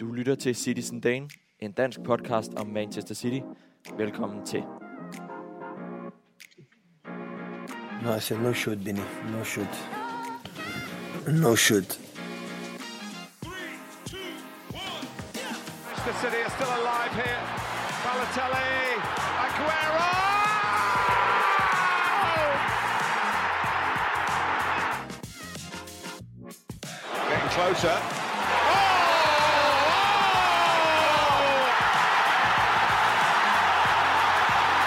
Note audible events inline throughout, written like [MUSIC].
Du lytter til Citizen Dane, en dansk podcast om Manchester City. Velkommen til. No, I said no shoot, Benny. No shoot. No shoot. Manchester City are still alive here. Balotelli, Aguero! Closer. Oh!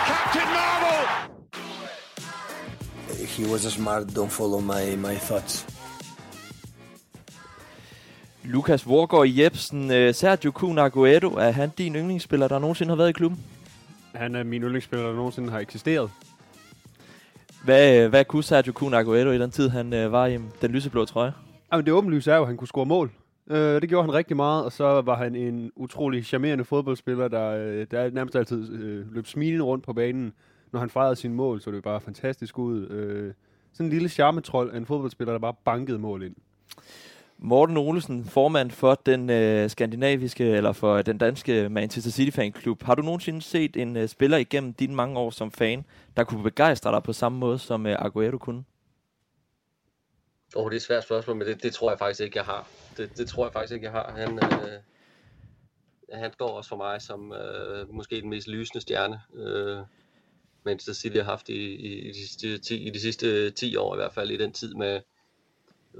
Captain Marvel! He was smart. Don't follow my, my thoughts. Lukas Vorgård Jebsen, øh, Sergio Kun Aguero, er han din yndlingsspiller, der nogensinde har været i klubben? Han er min yndlingsspiller, der nogensinde har eksisteret. Hvad, øh, hvad kunne Sergio Kun Aguero i den tid, han øh, var i den lyseblå trøje? Jamen, det åbenlyse er jo, at han kunne score mål. Øh, det gjorde han rigtig meget, og så var han en utrolig charmerende fodboldspiller, der, øh, der nærmest altid øh, løb smilende rundt på banen, når han fejrede sine mål, så det bare fantastisk ud. Øh, sådan en lille charmetrol af en fodboldspiller, der bare bankede mål ind. Morten Olesen, formand for den øh, skandinaviske, eller for den danske Manchester City fanklub. Har du nogensinde set en øh, spiller igennem dine mange år som fan, der kunne begejstre dig på samme måde, som øh, Aguero kunne? Åh, oh, det er et svært spørgsmål, men det, det tror jeg faktisk ikke, jeg har. Det, det tror jeg faktisk ikke, jeg har. Han, øh, han går også for mig som øh, måske den mest lysende stjerne, øh, Manchester City har haft i, i, i, de sidste 10, i de sidste 10 år i hvert fald, i den tid med,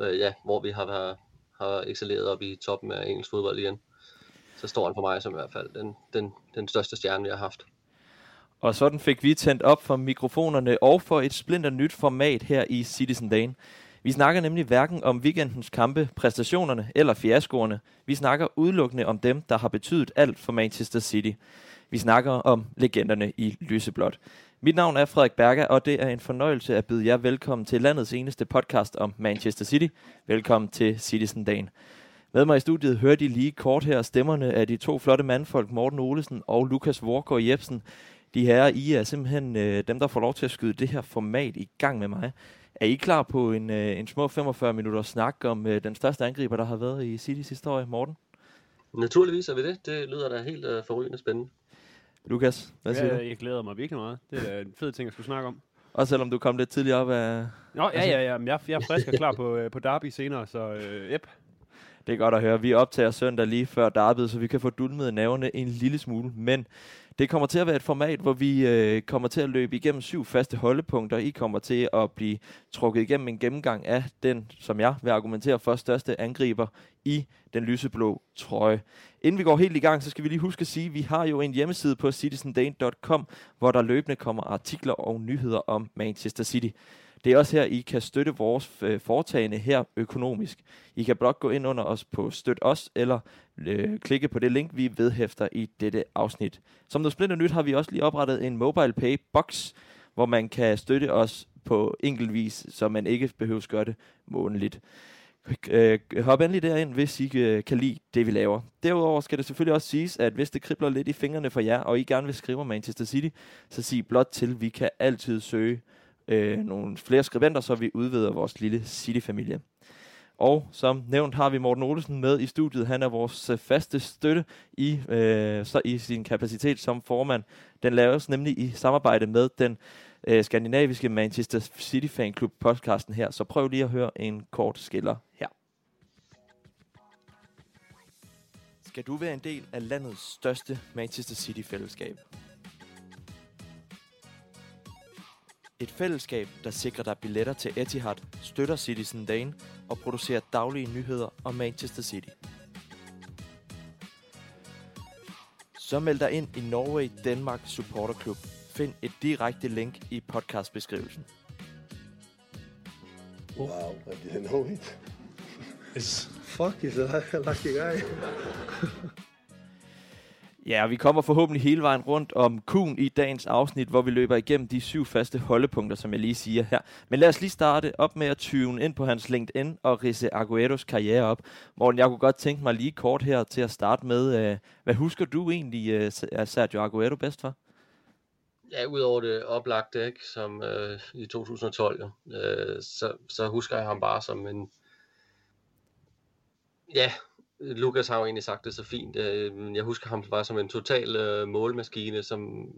øh, ja, hvor vi har, har, har excelleret op i toppen af engelsk fodbold igen. Så står han for mig som i hvert fald den, den, den største stjerne, vi har haft. Og sådan fik vi tændt op for mikrofonerne og for et splinter nyt format her i Citizen Dane. Vi snakker nemlig hverken om weekendens kampe, præstationerne eller fiaskoerne. Vi snakker udelukkende om dem, der har betydet alt for Manchester City. Vi snakker om legenderne i lyseblåt. Mit navn er Frederik Berger, og det er en fornøjelse at byde jer velkommen til landets eneste podcast om Manchester City. Velkommen til Citizen Dagen. Med mig i studiet hørte I lige kort her stemmerne af de to flotte mandfolk, Morten Olesen og Lukas Vorgård Jebsen. De her, I er simpelthen øh, dem, der får lov til at skyde det her format i gang med mig. Er I klar på en, øh, en små 45 minutter snak om øh, den største angriber, der har været i Citys historie, Morten? Naturligvis er vi det. Det lyder da helt øh, forrygende spændende. Lukas, hvad siger Ja, du? jeg glæder mig virkelig meget. Det er en fed ting at skulle snakke om. Også selvom du kom lidt tidligere op af... Nå, ja, ja, ja. men Jeg, jeg er frisk og klar på, øh, på Derby senere, så øh, yep. Det er godt at høre. Vi optager søndag lige før derbyet, så vi kan få dulmet navne en lille smule. Men det kommer til at være et format, hvor vi øh, kommer til at løbe igennem syv faste holdepunkter. I kommer til at blive trukket igennem en gennemgang af den, som jeg vil argumentere for, største angriber i den lyseblå trøje. Inden vi går helt i gang, så skal vi lige huske at sige, at vi har jo en hjemmeside på citizendane.com, hvor der løbende kommer artikler og nyheder om Manchester City. Det er også her, I kan støtte vores øh, foretagende her økonomisk. I kan blot gå ind under os på Støt Os, eller øh, klikke på det link, vi vedhæfter i dette afsnit. Som noget splinter nyt har vi også lige oprettet en mobile pay box, hvor man kan støtte os på enkeltvis, så man ikke behøver at gøre det månedligt. Øh, hop endelig derind, hvis I øh, kan lide det, vi laver. Derudover skal det selvfølgelig også siges, at hvis det kribler lidt i fingrene for jer, og I gerne vil skrive om Manchester City, så sig blot til, vi kan altid søge øh, nogle flere skribenter, så vi udvider vores lille City-familie. Og som nævnt har vi Morten Olesen med i studiet. Han er vores øh, faste støtte i, øh, så i sin kapacitet som formand. Den laves nemlig i samarbejde med den øh, skandinaviske Manchester City Fan Club podcasten her. Så prøv lige at høre en kort skiller her. Skal du være en del af landets største Manchester City-fællesskab? Et fællesskab, der sikrer dig billetter til Etihad, støtter Citizen Dane og producerer daglige nyheder om Manchester City. Så meld dig ind i Norway Denmark Supporter Club. Find et direkte link i podcastbeskrivelsen. Wow, I didn't know it. Fuck, he's a lucky guy. Ja, og vi kommer forhåbentlig hele vejen rundt om Kuhn i dagens afsnit, hvor vi løber igennem de syv faste holdepunkter, som jeg lige siger her. Men lad os lige starte op med at tyve ind på hans LinkedIn og rise Agueros karriere op. Morten, jeg kunne godt tænke mig lige kort her til at starte med. Øh, hvad husker du egentlig øh, er Sergio Aguero bedst for? Ja, udover det oplagte, ikke, som øh, i 2012, jo, øh, så, så husker jeg ham bare som en, Ja, Lukas har jo egentlig sagt det så fint. Øh, Jeg husker ham bare som en total øh, målmaskine, som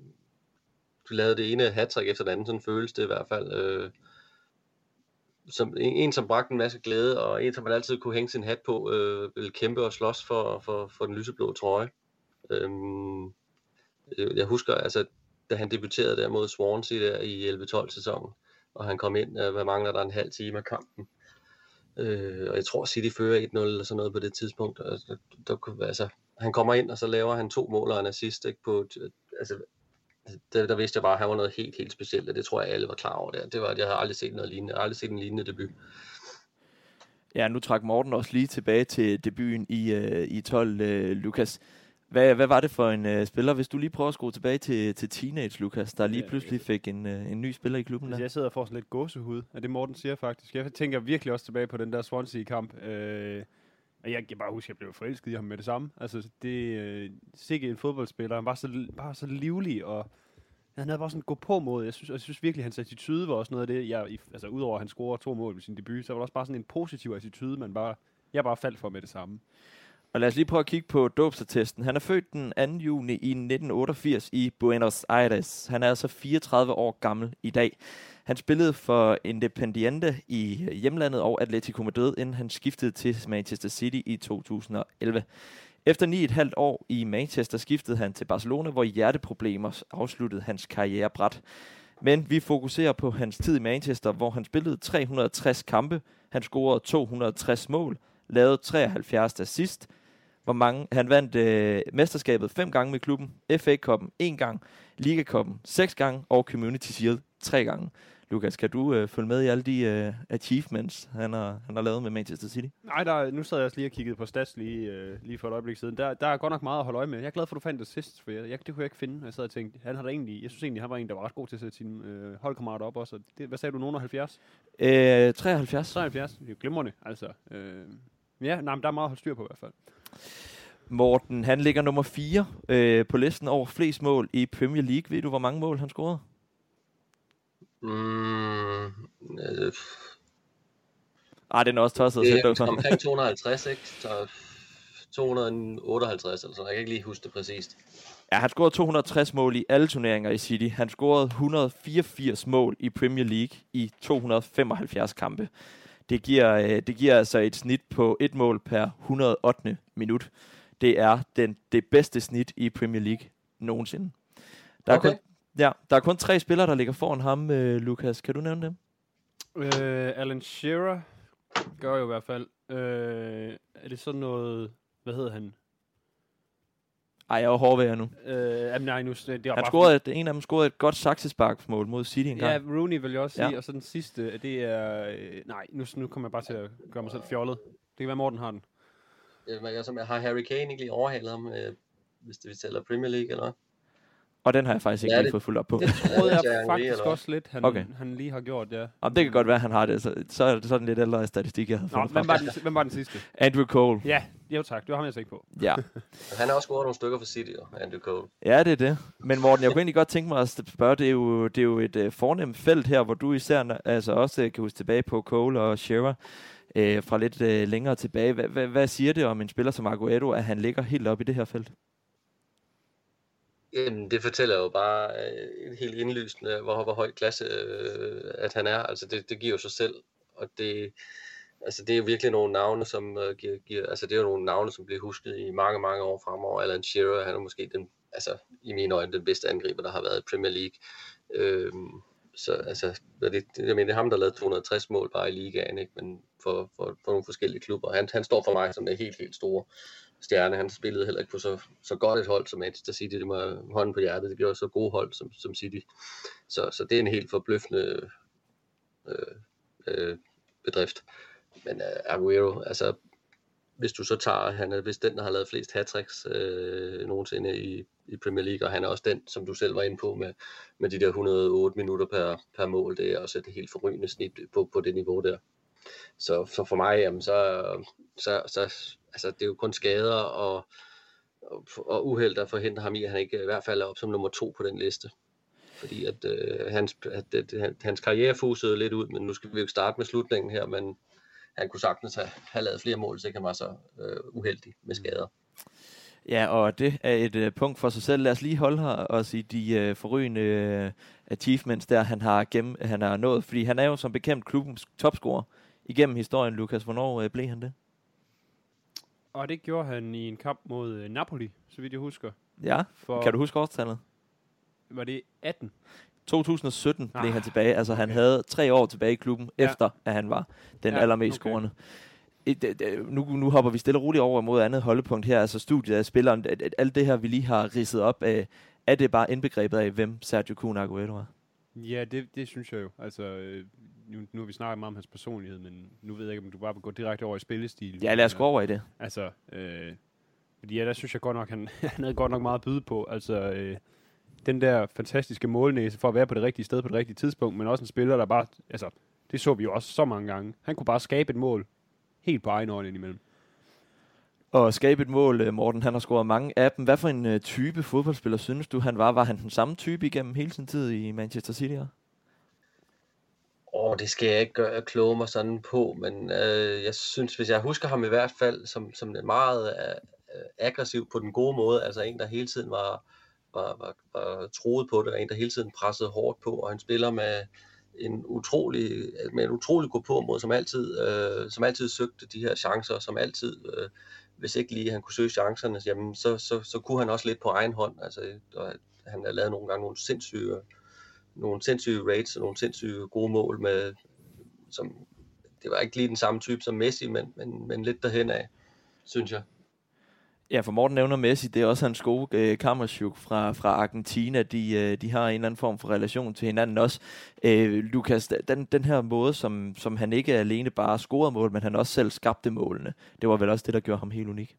lavede det ene hat efter det andet, sådan føles det i hvert fald. Øh, Som en, en, som bragte en masse glæde, og en, som man altid kunne hænge sin hat på, øh, ville kæmpe og slås for, for, for den lyseblå trøje. Øhm, øh, jeg husker, altså, da han debuterede der mod Swansea der i 11-12 sæsonen, og han kom ind, øh, hvad mangler der en halv time af kampen. Øh, og jeg tror, City fører 1-0 eller sådan noget på det tidspunkt. Og der, der, kunne- altså, han kommer ind, og så laver han to mål og en assist. Ikke, på, altså, der, der vidste jeg bare, at han var noget helt, helt specielt, og det tror jeg, alle var klar over der. Det var, at jeg havde aldrig set noget lignende. Jeg havde aldrig set en lignende debut. Ja, nu trak Morten også lige tilbage til debuten i, øh, i 12, øh, Lukas. Hvad, hvad var det for en øh, spiller, hvis du lige prøver at skrue tilbage til, til teenage Lukas, der lige pludselig fik en, øh, en ny spiller i klubben Altså, der? jeg sidder og får sådan lidt gåsehud af det, Morten siger faktisk. Jeg tænker virkelig også tilbage på den der Swansea-kamp. Øh, og jeg kan bare huske, at jeg blev forelsket i ham med det samme. Altså, det øh, sikke en fodboldspiller. Han var så, bare så livlig, og han havde bare sådan gå på mod. Jeg synes, og jeg synes virkelig, at hans attitude var også noget af det. Jeg, i- altså, udover at han scorer to mål ved sin debut, så var der også bare sådan en positiv attitude, man bare, jeg bare faldt for med det samme. Og lad os lige prøve at kigge på dåbsattesten. Han er født den 2. juni i 1988 i Buenos Aires. Han er altså 34 år gammel i dag. Han spillede for Independiente i hjemlandet og Atletico Madrid, inden han skiftede til Manchester City i 2011. Efter 9,5 år i Manchester skiftede han til Barcelona, hvor hjerteproblemer afsluttede hans karriere bræt. Men vi fokuserer på hans tid i Manchester, hvor han spillede 360 kampe, han scorede 260 mål, lavede 73 assist, hvor mange, han vandt øh, mesterskabet fem gange med klubben, FA Cup'en en gang, Liga Cup'en seks gange og Community Shield tre gange. Lukas, kan du øh, følge med i alle de øh, achievements, han har, han har lavet med Manchester City? Nej, der, nu sad jeg også lige og kiggede på stats lige, øh, lige for et øjeblik siden. Der, der er godt nok meget at holde øje med. Jeg er glad for, at du fandt det sidst, for jeg, jeg, det kunne jeg ikke finde. Jeg sad og tænkte, han har da egentlig, jeg synes egentlig, han var en, der var ret god til at sætte sine øh, holdkammerater op også. Og Det, hvad sagde du, nogen af 70? Øh, 73. 73, det er jo glimrende, altså. Øh, ja, nej, men der er meget at holde styr på i hvert fald. Morten, han ligger nummer 4 øh, på listen over flest mål i Premier League. Ved du, hvor mange mål han scorede? Mm, øh, Ah, den er også tosset det er omkring 250, ikke? Så 258 eller sådan. Jeg kan ikke lige huske det præcist. Ja, han scorede 260 mål i alle turneringer i City. Han scorede 184 mål i Premier League i 275 kampe. Det giver, øh, det giver altså et snit på et mål per 108. minut. Det er den, det bedste snit i Premier League nogensinde. Der er, Okay. kun, ja, der er kun tre spillere, der ligger foran ham, øh, Lukas. Kan du nævne dem? Øh, Alan Shearer gør jo i hvert fald. Øh, er det sådan noget, hvad hedder han? Ej, jeg er hård ved jer nu. Øh, jamen, nej, nu, det er Han bare scorede et, en af dem scorede et godt saksesparksmål mod City en Ja. Rooney vil jeg også sige, Ja. ja. og så den sidste, det er... Øh, nej, nu, nu kommer jeg bare til at gøre mig selv fjollet. Det kan være, Morten har den. Øh, Jeg, som, har Harry Kane ikke lige overhalet ham, øh, hvis det vi tæller Premier League eller hvad? Og den har jeg faktisk ikke Ja, lige det- fået fuldt op på. Det troede jeg [LAUGHS] faktisk hvad? også lidt, han, Okay. han lige har gjort, ja. Jamen, det kan godt være, at han har det. Så, så er det sådan lidt ældre statistik, jeg havde Nå, fundet hvem var, den, hvem var den sidste? Andrew Cole. Ja, jo tak, det var ham, jeg tænkte på. Ja. [LAUGHS] Han har også scoret nogle stykker for City, Andrew Cole. ja, det er det. Men Morten, jeg kunne egentlig godt tænke mig at spørge, det er jo, det er jo et uh, fornemt felt her, hvor du især altså også uh, kan huske tilbage på Cole og Shearer uh, fra lidt uh, længere tilbage. Hva, hva, hvad siger det om en spiller som Aguero, at han ligger helt op i det her felt? Jamen, det fortæller jo bare øh, helt indlysende, hvor, hvor høj klasse øh, at han er. Altså, det, det giver jo sig selv. Og det, altså, det er jo virkelig nogle navne, som øh, giver, giver, altså, det er jo nogle navne, som bliver husket i mange, mange år fremover. Alan Shearer, han er måske den, altså, i mine øjne, den bedste angriber, der har været i Premier League. Øh, så altså, det, det, jeg mener, det er ham, der lavede 260 mål bare i ligaen, ikke? men for, for, for nogle forskellige klubber. Han, han står for mig som en helt, helt store stjerne. Han spillede heller ikke på så, så godt et hold som Manchester City. Det må hånden på hjertet. Det gjorde så gode hold som, som City. Så, så det er en helt forbløffende øh, øh, bedrift. Men øh, Aguero, altså hvis du så tager, han er vist den, der har lavet flest hat øh, nogensinde i, i Premier League, og han er også den, som du selv var inde på, med, med de der 108 minutter per, per mål. Det er også et helt forrygende snit på, på det niveau der. Så, så for mig, jamen, så, så, så altså, det er jo kun skader og, og, og uheld, der forhindrer ham i, at han ikke i hvert fald er op som nummer to på den liste. Fordi at, øh, hans, at, at, at hans karriere fusede lidt ud, men nu skal vi jo ikke starte med slutningen her, men han kunne sagtens have, have lavet flere mål, så ikke han var så øh, uheldig med skader. Ja, og det er et øh, punkt for sig selv. Lad os lige holde her os i de øh, forrygende øh, achievements, der han har, gennem, han har nået. Fordi han er jo som bekendt klubbens topscorer igennem historien, Lukas. Hvornår øh, blev han det? Og det gjorde han i en kamp mod øh, Napoli, så vidt jeg husker. Ja, For, kan du huske årstallet? Var det 18? 2017 blev Ah, han tilbage. Altså han okay. havde tre år tilbage i klubben, Ja. efter at han var den Ja, allermest okay. scorende. Nu, nu hopper vi stille og roligt over mod andet holdepunkt her, altså studiet af spilleren. Alt det her, vi lige har ridset op er det bare indbegrebet af, hvem Sergio Kun Aguero er? Ja, det, det synes jeg jo. Altså, øh, nu, nu har vi snakket meget om hans personlighed, men nu ved jeg ikke, om du bare vil gå direkte over i spillestil. Ja, lad os gå over i det. Altså, øh, fordi ja, der synes jeg godt nok, han, [LAUGHS] han havde godt nok meget at byde på. Altså, øh, den der fantastiske målnæse for at være på det rigtige sted på det rigtige tidspunkt, men også en spiller, der bare, altså, det så vi jo også så mange gange. Han kunne bare skabe et mål helt på egen øjne indimellem. Og skabe et mål, øh, Morten, han har scoret mange af dem. Hvad for en uh, type fodboldspiller synes du, han var? Var han den samme type igennem hele sin tid i Manchester City? her? Åh, det skal jeg ikke gøre, kloge mig sådan på, men øh, jeg synes, hvis jeg husker ham i hvert fald som, som en meget øh, aggressiv på den gode måde, altså en, der hele tiden var, var, var, var troet på det, og en, der hele tiden pressede hårdt på, og han spiller med en utrolig, med en utrolig god på mod, som altid, øh, som altid søgte de her chancer, som altid, øh, hvis ikke lige han kunne søge chancerne, jamen, så, så, så kunne han også lidt på egen hånd, altså og han har lavet nogle gange nogle sindssyge nogle sindssyge rates og nogle sindssyge gode mål med, som, det var ikke lige den samme type som Messi, men, men, men lidt derhen af, synes jeg. Ja, for Morten nævner Messi, det er også hans gode øh, kammerchuk fra, fra Argentina. De, øh, de har en eller anden form for relation til hinanden også. Øh, Lukas, den, den her måde, som, som han ikke alene bare scorede mål, men han også selv skabte målene, det var vel også det, der gjorde ham helt unik.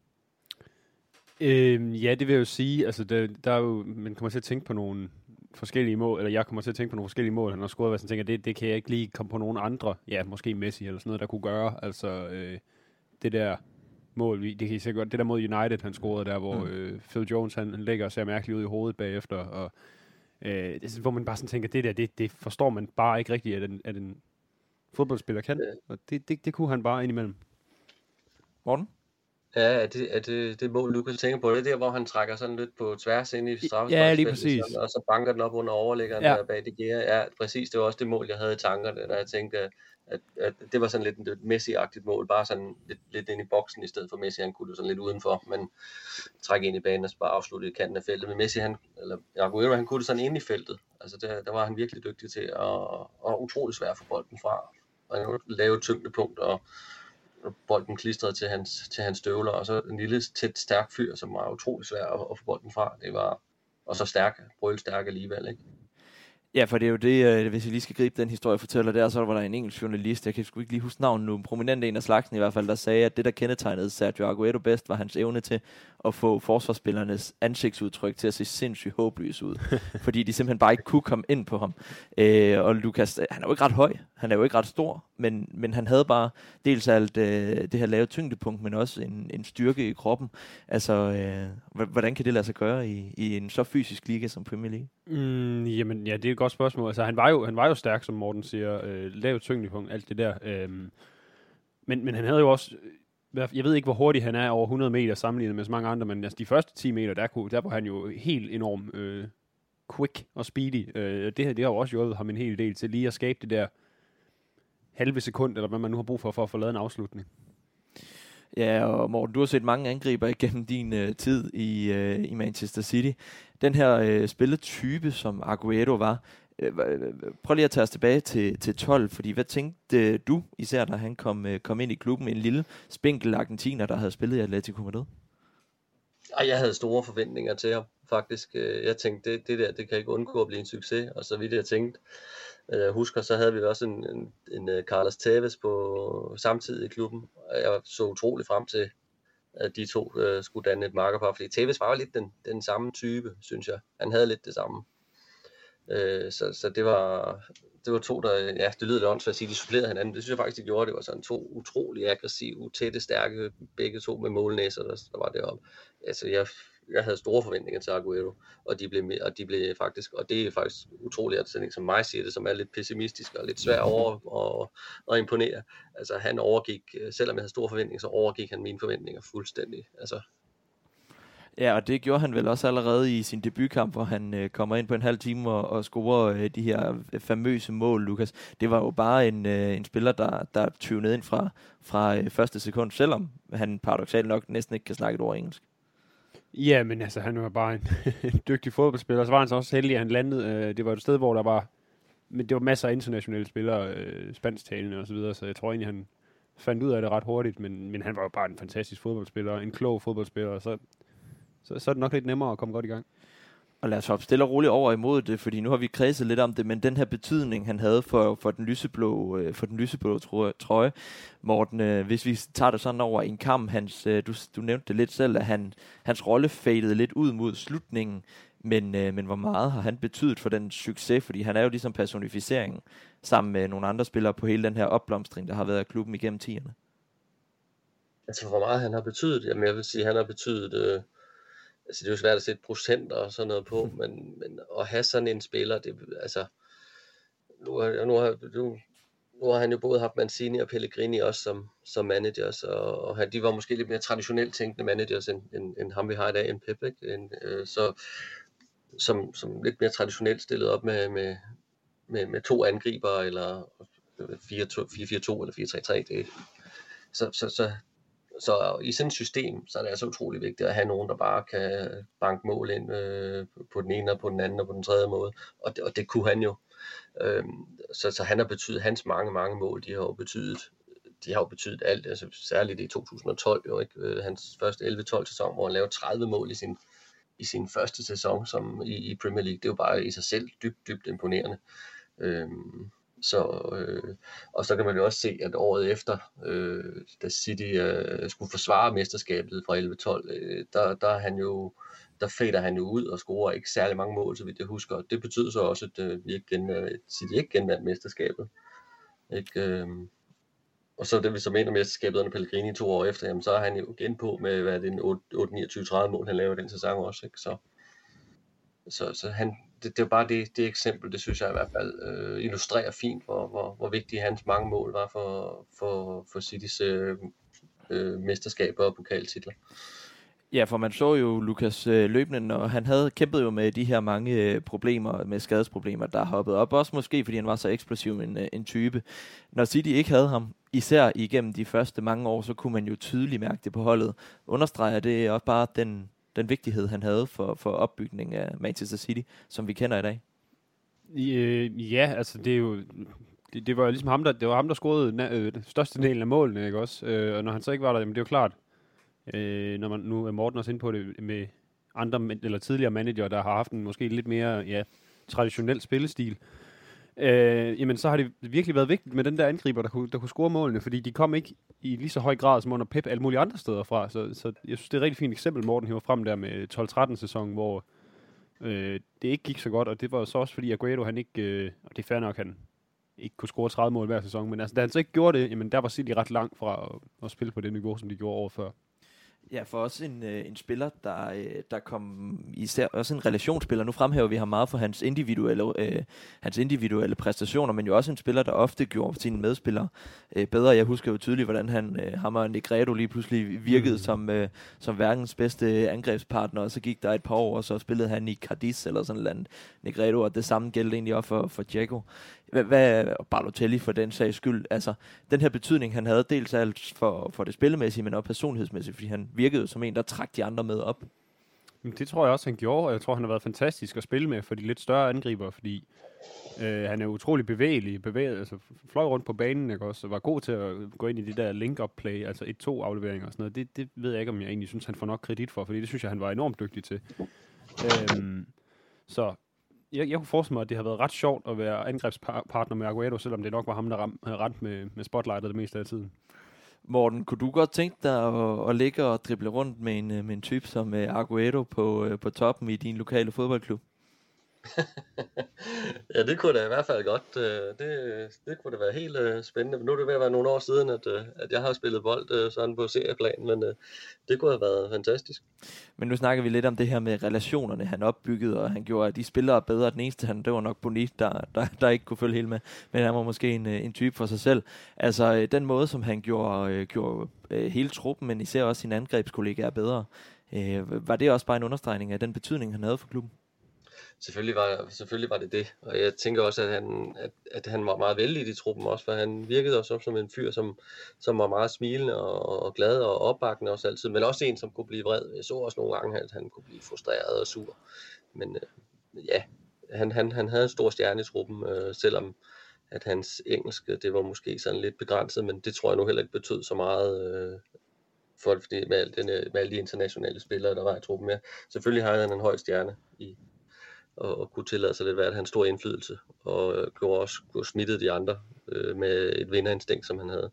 Øh, ja, det vil jeg jo sige. Altså, der, der er jo, man kommer til at tænke på nogle forskellige mål, eller jeg kommer til at tænke på nogle forskellige mål, han har scoret, hvad jeg tænker, det, det kan jeg ikke lige komme på nogen andre, ja, måske Messi eller sådan noget, der kunne gøre. Altså, øh, det der mål, vi- det kan I sikkert godt, det der mod United, han scorede der, hvor Mm. øh, Phil Jones, han, han lægger og ser mærkeligt ud i hovedet bagefter, og øh, det, sådan, hvor man bare sådan tænker, det der, det, det forstår man bare ikke rigtigt, at en, at en fodboldspiller kan, Ja. og det, det, det kunne han bare indimellem. Morten? Ja, er det, er det, det mål, Lukas tænker på, det er der, hvor han trækker sådan lidt på tværs ind i straffesparksfeltet, Ja, lige præcis. sådan, og så banker den op under overlæggeren ja. der bag det gear. Ja, præcis, det var også det mål, jeg havde i tankerne, da jeg tænkte, at, at det var sådan lidt et Messi-agtigt mål, bare sådan lidt, lidt ind i boksen, i stedet for Messi, han kunne det sådan lidt udenfor, men trække ind i banen og så bare afslutte i kanten af feltet. Men Messi, han, eller Aguero, han kunne det sådan ind i feltet. Altså, der, der var han virkelig dygtig til, og, og utrolig svær at få bolden fra. Og han lave tyngdepunkt, og og bolden klistrede til hans, til hans støvler, og så en lille, tæt, stærk fyr, som var utrolig svær at, at få bolden fra. Det var, og så stærk, brølstærk alligevel, ikke? Ja, for det er jo det, øh, hvis jeg lige skal gribe den historie, fortæller der, så var der en engelsk journalist, jeg kan sgu ikke lige huske navnet nu, en prominent en af slagsen i hvert fald, der sagde, at det, der kendetegnede Sergio Aguero bedst, var hans evne til at få forsvarsspillernes ansigtsudtryk til at se sindssygt håbløs ud. [LAUGHS] fordi de simpelthen bare ikke kunne komme ind på ham. Øh, og Lukas, øh, han er jo ikke ret høj, han er jo ikke ret stor, men, men han havde bare dels alt øh, det her lave tyngdepunkt, men også en, en styrke i kroppen. Altså, øh, hvordan kan det lade sig gøre i, i en så fysisk liga som Premier League? Mm, jamen, ja, det er et godt spørgsmål. Altså, han var jo, han var jo stærk, som Morten siger. Øh, lav tyngdepunkt, alt det der. Øh, men, men han havde jo også... Øh, jeg ved ikke, hvor hurtig han er over 100 meter sammenlignet med så mange andre, men altså, de første 10 meter, der, kunne, der var han jo helt enorm øh, quick og speedy. Øh, det, her, det har jo også hjulpet ham en hel del til lige at skabe det der halve sekund, eller hvad man nu har brug for, for at få lavet en afslutning. Ja, og Morten, du har set mange angriber igennem din øh, tid i, øh, i Manchester City. Den her øh, spilletype, som Aguero var, øh, prøv lige at tage os tilbage til, til 12, fordi hvad tænkte du, især da han kom, øh, kom ind i klubben, en lille spinkel argentiner, der havde spillet i Atletico Madrid? Ej, jeg havde store forventninger til ham, faktisk. Øh, Jeg tænkte, det, det der, det kan ikke undgå at blive en succes, og så vidt jeg tænkte, øh, jeg husker, så havde vi også en, en, en øh, Carlos Tevez på samtidig i klubben, jeg så utrolig frem til, at de to øh, skulle danne et markerpar, fordi Tevez var jo lidt den, den samme type, synes jeg. Han havde lidt det samme. Øh, så, så det var, det var to, der, ja, det lyder lidt åndssvagt at sige, de supplerede hinanden. Det synes jeg faktisk, de gjorde. Det var sådan to utrolig aggressive, tætte, stærke, begge to med målnæser, der, der var deroppe. Altså, jeg, jeg havde store forventninger til Aguero, og de blev, og de blev faktisk, og det er faktisk utroligt, at sådan som mig siger det, som er lidt pessimistisk og lidt svært over at, at imponere. Altså han overgik, øh, selvom jeg havde store forventninger, så overgik han mine forventninger fuldstændig. Altså Ja, og det gjorde han vel også allerede i sin debutkamp, hvor han øh, kommer ind på en halv time og, og scorer øh, de her øh, famøse mål, Lukas. Det var jo bare en, øh, en spiller, der, der tyvede ind fra, fra øh, første sekund, selvom han paradoxalt nok næsten ikke kan snakke et ord engelsk. Ja, men altså, han var bare en, en [LAUGHS] dygtig fodboldspiller. Så var han så også heldig, at han landede. Øh, det var et sted, hvor der var, men det var masser af internationale spillere, øh, spansktalende og så videre, så jeg tror egentlig, han fandt ud af det ret hurtigt, men, men han var jo bare en fantastisk fodboldspiller, en klog fodboldspiller, og så så, så er det nok lidt nemmere at komme godt i gang. Og lad os hoppe stille og roligt over imod det, fordi nu har vi kredset lidt om det, men den her betydning, han havde for, for den lyseblå, øh, for den lyseblå trøje, Morten, øh, hvis vi tager det sådan over en kamp, hans, øh, du, du nævnte det lidt selv, at han, hans rolle fadede lidt ud mod slutningen, men, men hvor meget har han betydet for den succes, fordi han er jo ligesom personificeringen sammen med nogle andre spillere på hele den her opblomstring, der har været af klubben igennem tierne. Altså hvor meget han har betydet, jamen jeg vil sige, han har betydet... Øh altså det er jo svært at sætte procenter og sådan noget på, men, men at have sådan en spiller, det, altså, nu har, nu, har, nu, nu har han jo både haft Mancini og Pellegrini også som, som managers, og, og de var måske lidt mere traditionelt tænkende managers, end, end, end ham vi har i dag, end Pep, ikke? En, øh, så som, som lidt mere traditionelt stillet op med, med, med, med to angriber, eller 4-4-2 eller 4-3-3, det, så, så, så så i sådan et system, så er det altså utrolig vigtigt at have nogen, der bare kan banke mål ind øh, på den ene og på den anden og på den tredje måde. Og det, og det kunne han jo. Øhm, så, så han har betydet, hans mange, mange mål, de har jo betydet, de har jo betydet alt, altså særligt i 2012, jo ikke? Øh, hans første 11-12 sæson, hvor han lavede 30 mål i sin, i sin første sæson som i, i Premier League. Det er jo bare i sig selv dybt, dybt imponerende. Øhm, så, øh, og så kan man jo også se, at året efter, øh, da City øh, skulle forsvare mesterskabet fra 11-12, øh, der, der, han jo, der fader han jo ud og scorer ikke særlig mange mål, så vidt jeg husker. Det betyder så også, at øh, vi ikke gen, øh, City ikke genvandt mesterskabet. Ikke, øh, og så det vi så mener mesterskabet under Pellegrini to år efter, jamen, så er han jo igen på med, hvad er det, 8-29-30 mål, han laver den sæson også. Ikke? Så, så, så han, det, det er bare det, det eksempel, det synes jeg i hvert fald øh, illustrerer fint, hvor, hvor, hvor vigtige hans mange mål var for, for, for Citys øh, øh, mesterskaber og pokaltitler. Ja, for man så jo Lukas øh, løbende, og han havde kæmpet jo med de her mange øh, problemer, med skadesproblemer, der hoppede op. Også måske, fordi han var så eksplosiv en, øh, en type. Når City ikke havde ham, især igennem de første mange år, så kunne man jo tydeligt mærke det på holdet. Understreger det også bare den, den vigtighed, han havde for, for opbygningen af Manchester City, som vi kender i dag? Øh, ja, altså det er jo det, det var ligesom ham, der, det var ham, der scorede øh, største delen af målene, ikke også? Øh, og når han så ikke var der, jamen det er jo klart, øh, når man nu er Morten også inde på det med andre eller tidligere manager, der har haft en måske lidt mere ja, traditionel spillestil, øh, øh, jamen så har det virkelig været vigtigt med den der angriber, der kunne, der kunne score målene, fordi de kom ikke i lige så høj grad som under Pep alle mulige andre steder fra. Så, så jeg synes, det er et rigtig fint eksempel, Morten hiver frem der med 12-13 sæsonen, hvor øh, det ikke gik så godt, og det var så også fordi Aguero, han ikke, øh, og det er fair nok, han ikke kunne score 30 mål hver sæson, men altså, da han så ikke gjorde det, jamen der var City ret langt fra at, at spille på det niveau, som de gjorde over før. Ja, for også en, øh, en spiller, der, øh, der kom især også en relationsspiller. Nu fremhæver vi ham meget for hans individuelle, øh, hans individuelle præstationer, men jo også en spiller, der ofte gjorde sine medspillere øh, bedre. Jeg husker jo tydeligt, hvordan han, øh, ham og Negredo lige pludselig virkede mm. som, øh, som verdens bedste angrebspartner, og så gik der et par år, og så spillede han i Cadiz eller sådan noget Negredo, og det samme gældte egentlig også for, for Diego hvad, hvad Balotelli for den sags skyld, altså den her betydning, han havde dels alt for, for det spillemæssige, men også personlighedsmæssigt, fordi han virkede som en, der trak de andre med op. Det tror jeg også, han gjorde, og jeg tror, han har været fantastisk at spille med for de lidt større angriber, fordi øh, han er utrolig bevægelig, bevæget, altså fløj rundt på banen, ikke også, og var god til at gå ind i det der link-up play, altså 1-2 afleveringer og sådan noget. Det, det ved jeg ikke, om jeg egentlig synes, han får nok kredit for, fordi det synes jeg, han var enormt dygtig til. Øhm, så jeg, jeg kunne forestille mig, at det har været ret sjovt at være angrebspartner med Aguero, selvom det nok var ham, der ram, havde rent med, med spotlightet det meste af tiden. Morten, kunne du godt tænke dig at, at ligge og drible rundt med en, øh, med en type som øh, Aguero på, øh, på toppen i din lokale fodboldklub? [LAUGHS] ja, det kunne da i hvert fald godt. Øh, det, det kunne da være helt øh, spændende. Nu er det ved at være nogle år siden, at, øh, at jeg har spillet bold sådan på serieplan, men det kunne have været fantastisk. Men nu snakker vi lidt om det her med relationerne, han opbyggede, og han gjorde de spillere bedre. Den eneste, han, det var nok Bonit, der, der, der ikke kunne følge helt med. Men han var måske en, en type for sig selv. Altså, den måde, som han gjorde, gjorde hele truppen, men især også sine angrebskollegaer bedre, var det også bare en understregning af den betydning, han havde for klubben? Selvfølgelig var, selvfølgelig var det det, og jeg tænker også, at han, at, at han var meget vældig i truppen også, for han virkede også som en fyr, som, som var meget smilende og, og glad og opbakkende også altid, men også en, som kunne blive vred. Jeg så også nogle gange, at han kunne blive frustreret og sur. Men øh, ja, han, han, han havde en stor stjerne i truppen, øh, selvom at hans engelske, øh, det var måske sådan lidt begrænset, men det tror jeg nu heller ikke betød så meget øh, for fordi med, al den, øh, med alle de internationale spillere, der var i truppen med. Selvfølgelig havde han en høj stjerne i, og, og kunne tillade sig lidt hvert han stor indflydelse, og øh, gjorde også kunne smittede de andre øh, med et vinderinstinkt, som han havde.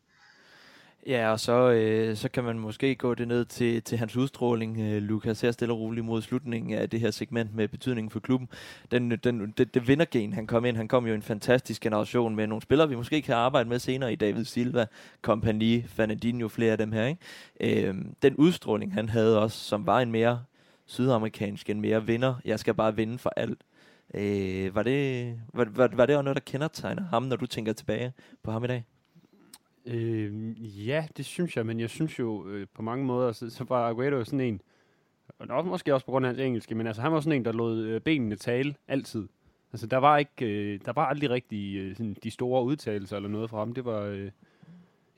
Ja, og så, øh, så kan man måske gå det ned til, til hans udstråling, øh, Lukas, her stille og roligt mod slutningen af det her segment med betydningen for klubben. Den, den, det, det vindergen, han kom ind, han kom jo en fantastisk generation med nogle spillere, vi måske kan arbejde med senere i David Silva, Kompagni, Fernandinho, flere af dem her. Ikke? Øh, den udstråling, han havde også, som var en mere sydamerikansk, end mere vinder. Jeg skal bare vinde for alt. Øh, var, det, var, var, var det også noget, der kendetegner ham, når du tænker tilbage på ham i dag? Øh, ja, det synes jeg, men jeg synes jo øh, på mange måder, så, så var Aguero sådan en, og nok måske også på grund af hans engelske, men altså han var sådan en, der lod øh, benene tale altid. Altså der var ikke, øh, der var aldrig rigtig øh, sådan, de store udtalelser eller noget fra ham. Det var, øh,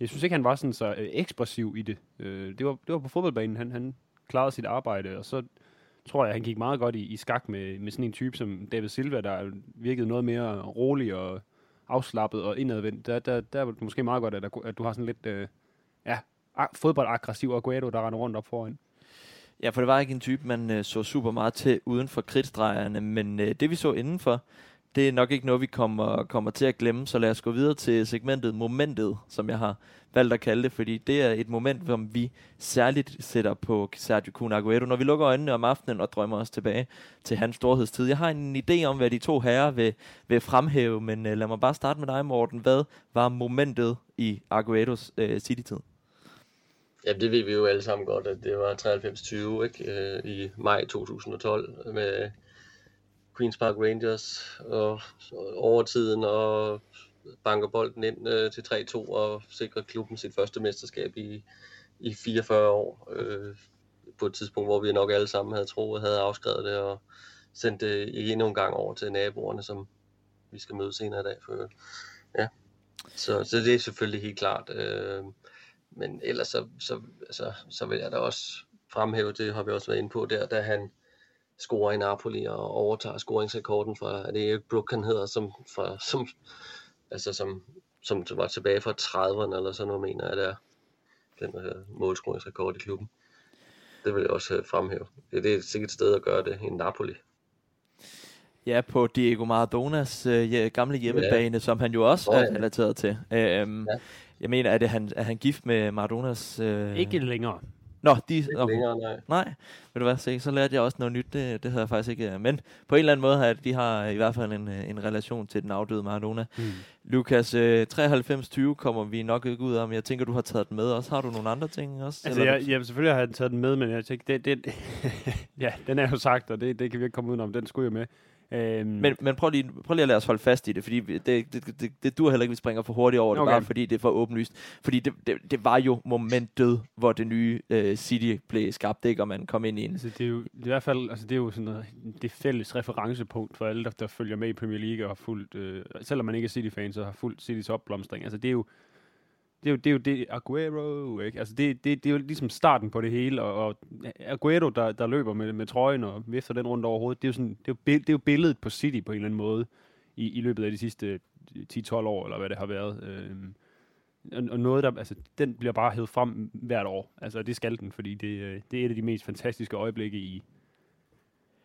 jeg synes ikke, han var sådan så øh, ekspressiv i det. Øh, det, var, det var på fodboldbanen, han, han klarede sit arbejde, og så tror jeg, han gik meget godt i, i skak med, med sådan en type som David Silva, der virkede noget mere rolig og afslappet og indadvendt. Der, der, der er det måske meget godt, at, der, at du har sådan lidt øh, ja, fodboldaggressiv Aguero, der render rundt op foran. Ja, for det var ikke en type, man øh, så super meget til uden for kridtstregerne, men øh, det vi så indenfor, det er nok ikke noget, vi kommer, kommer til at glemme, så lad os gå videre til segmentet Momentet, som jeg har valgt at kalde det, fordi det er et moment, som vi særligt sætter på Sergio Kun Aguero, når vi lukker øjnene om aftenen og drømmer os tilbage til hans storhedstid. Jeg har en idé om, hvad de to herrer vil, vil fremhæve, men uh, lad mig bare starte med dig, Morten. Hvad var momentet i Agueros uh, City-tid? Ja, det ved vi jo alle sammen godt, at det var 93-20 ikke? Uh, i maj 2012 med Queen's Park Rangers og, og overtiden og banker bolden ind øh, til 3-2 og sikrer klubben sit første mesterskab i, i 44 år. Øh, på et tidspunkt, hvor vi nok alle sammen havde troet, havde afskrevet det og sendt det endnu en gang over til naboerne, som vi skal møde senere i dag. For, ja. så, så det er selvfølgelig helt klart. Øh, men ellers så, så, så, så vil jeg da også fremhæve, det har vi også været inde på der, da han scorer i Napoli og overtager scoringsrekorden fra, er det Erik Brook, han hedder, som, fra, som, altså som, som var tilbage fra 30'erne eller sådan noget, mener jeg, det er den uh, målscoringsrekord i klubben. Det vil jeg også uh, fremhæve. Det, det er sikkert et sted at gøre det i Napoli. Ja, på Diego Maradonas øh, gamle hjemmebane, ja. som han jo også oh, ja. er relateret til. Øhm, ja. Jeg mener, er, det han, er han gift med Maradonas... Øh... Ikke længere. Nå, de... Okay. længere, nej. Nej, ved du hvad, se, så lærte jeg også noget nyt, det, det havde jeg faktisk ikke. Men på en eller anden måde har de har i hvert fald en, en relation til den afdøde Maradona. Mm. Lukas, øh, 93-20 kommer vi nok ikke ud om. Jeg tænker, du har taget den med også. Har du nogle andre ting også? Altså, jeg, jeg, selvfølgelig har jeg taget den med, men jeg tænker, det, det, [LAUGHS] ja, den er jo sagt, og det, det kan vi ikke komme ud om. Den skulle jeg med. Øhm. Men, men prøv, lige, prøv lige at lade os holde fast i det, fordi det, det, det, det, dur heller ikke, vi springer for hurtigt over det, okay. bare fordi det er for åbenlyst. Fordi det, det, det var jo momentet, hvor det nye uh, City blev skabt, ikke? og man kom ind i en... Altså, det er jo det er i hvert fald altså, det er jo sådan noget, det fælles referencepunkt for alle, der, der følger med i Premier League og har fulgt, øh, selvom man ikke er City-fan, så har fulgt Citys opblomstring. Altså, det er jo det er jo det, er jo det Aguero, ikke? Altså det, det, det er jo ligesom starten på det hele, og, og Aguero, der, der løber med, med trøjen og vifter den rundt over hovedet, det er jo, sådan, det er jo, det er jo billedet på City på en eller anden måde i, i løbet af de sidste 10-12 år, eller hvad det har været. Øhm, og, og noget, der, altså, den bliver bare hævet frem hvert år. Altså, det skal den, fordi det, øh, det er et af de mest fantastiske øjeblikke i,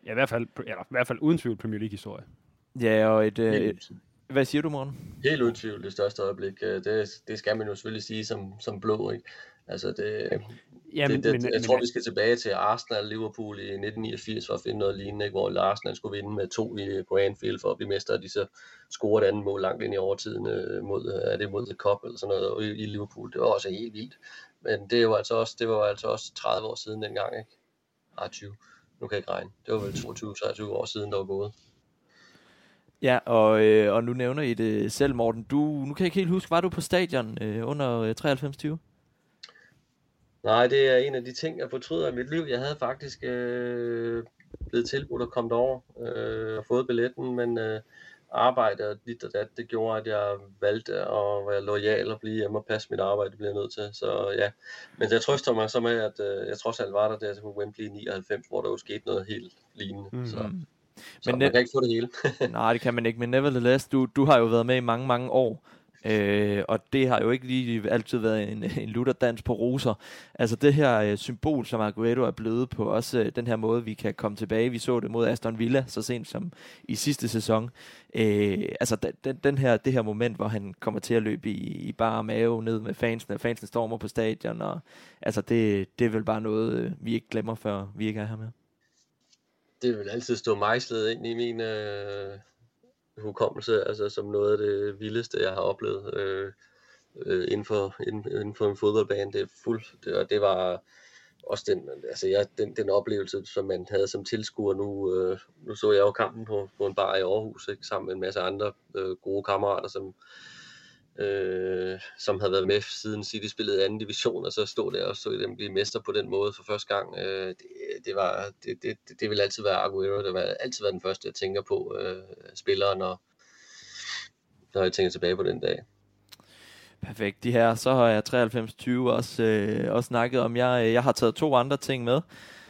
ja, i hvert fald, eller, i hvert fald uden tvivl Premier League-historie. Ja, og et, øh, et, hvad siger du, Morten? Helt uden tvivl det største øjeblik. Øh, det, det skal man jo selvfølgelig sige som, som blå, ikke? Altså det, Jamen, det, det, men, jeg men, tror, men, vi skal tilbage til Arsenal Liverpool i 1989 for at finde noget lignende, ikke? hvor Arsenal skulle vinde med to i på Anfield for at blive mester, og de så scorede et andet mål langt ind i overtiden øh, mod, er det mod The Cup eller sådan noget i, i Liverpool. Det var også helt vildt. Men det, jo altså også, det var altså også 30 år siden dengang, ikke? Ah, 20. Nu kan jeg ikke regne. Det var vel 22-23 år siden, der var gået. Ja, og, øh, og nu nævner I det selv, Morten. Du, nu kan jeg ikke helt huske, var du på stadion øh, under øh, 93-20? Nej, det er en af de ting, jeg fortryder i mit liv. Jeg havde faktisk øh, blevet tilbudt at komme derover øh, og fået billetten, men øh, arbejde og dit og dat, det gjorde, at jeg valgte at være lojal og blive hjemme og passe mit arbejde, det bliver jeg nødt til. Så ja, men jeg trøster mig så med, at øh, jeg trods alt var der der på Wembley 99, hvor der jo skete noget helt lignende. Mm. Så, så men man kan ikke få det hele. [LAUGHS] nej, det kan man ikke, men nevertheless, du, du har jo været med i mange, mange år, Øh, og det har jo ikke lige altid været en, en lutterdans på roser. Altså det her øh, symbol, som Aguero er blevet på, også øh, den her måde, vi kan komme tilbage. Vi så det mod Aston Villa så sent som i sidste sæson. Øh, altså den, den her, det her moment, hvor han kommer til at løbe i, i bare mave ned med fansene, og fansene stormer på stadion. Og, altså det, det er vel bare noget, øh, vi ikke glemmer, før vi ikke er her med. Det vil altid stå mejslet ind i min... Øh hukommelse, altså som noget af det vildeste, jeg har oplevet øh, øh, inden, for, inden, inden for en fodboldbane. Det er fuld, det, og det var også den, altså jeg, den, den oplevelse, som man havde som tilskuer nu. Øh, nu så jeg jo kampen på, på en bar i Aarhus, ikke, sammen med en masse andre øh, gode kammerater, som, øh, som havde været med siden City spillede anden division, og så stod der og så dem blive mester på den måde for første gang. Øh, det, det, var, det, det, det vil altid være Aguero, det var altid være den første, jeg tænker på, øh, spilleren, når, når jeg tænker tilbage på den dag. Perfekt. De her, så har jeg 93-20 også, øh, også snakket om. Jeg, øh, jeg har taget to andre ting med.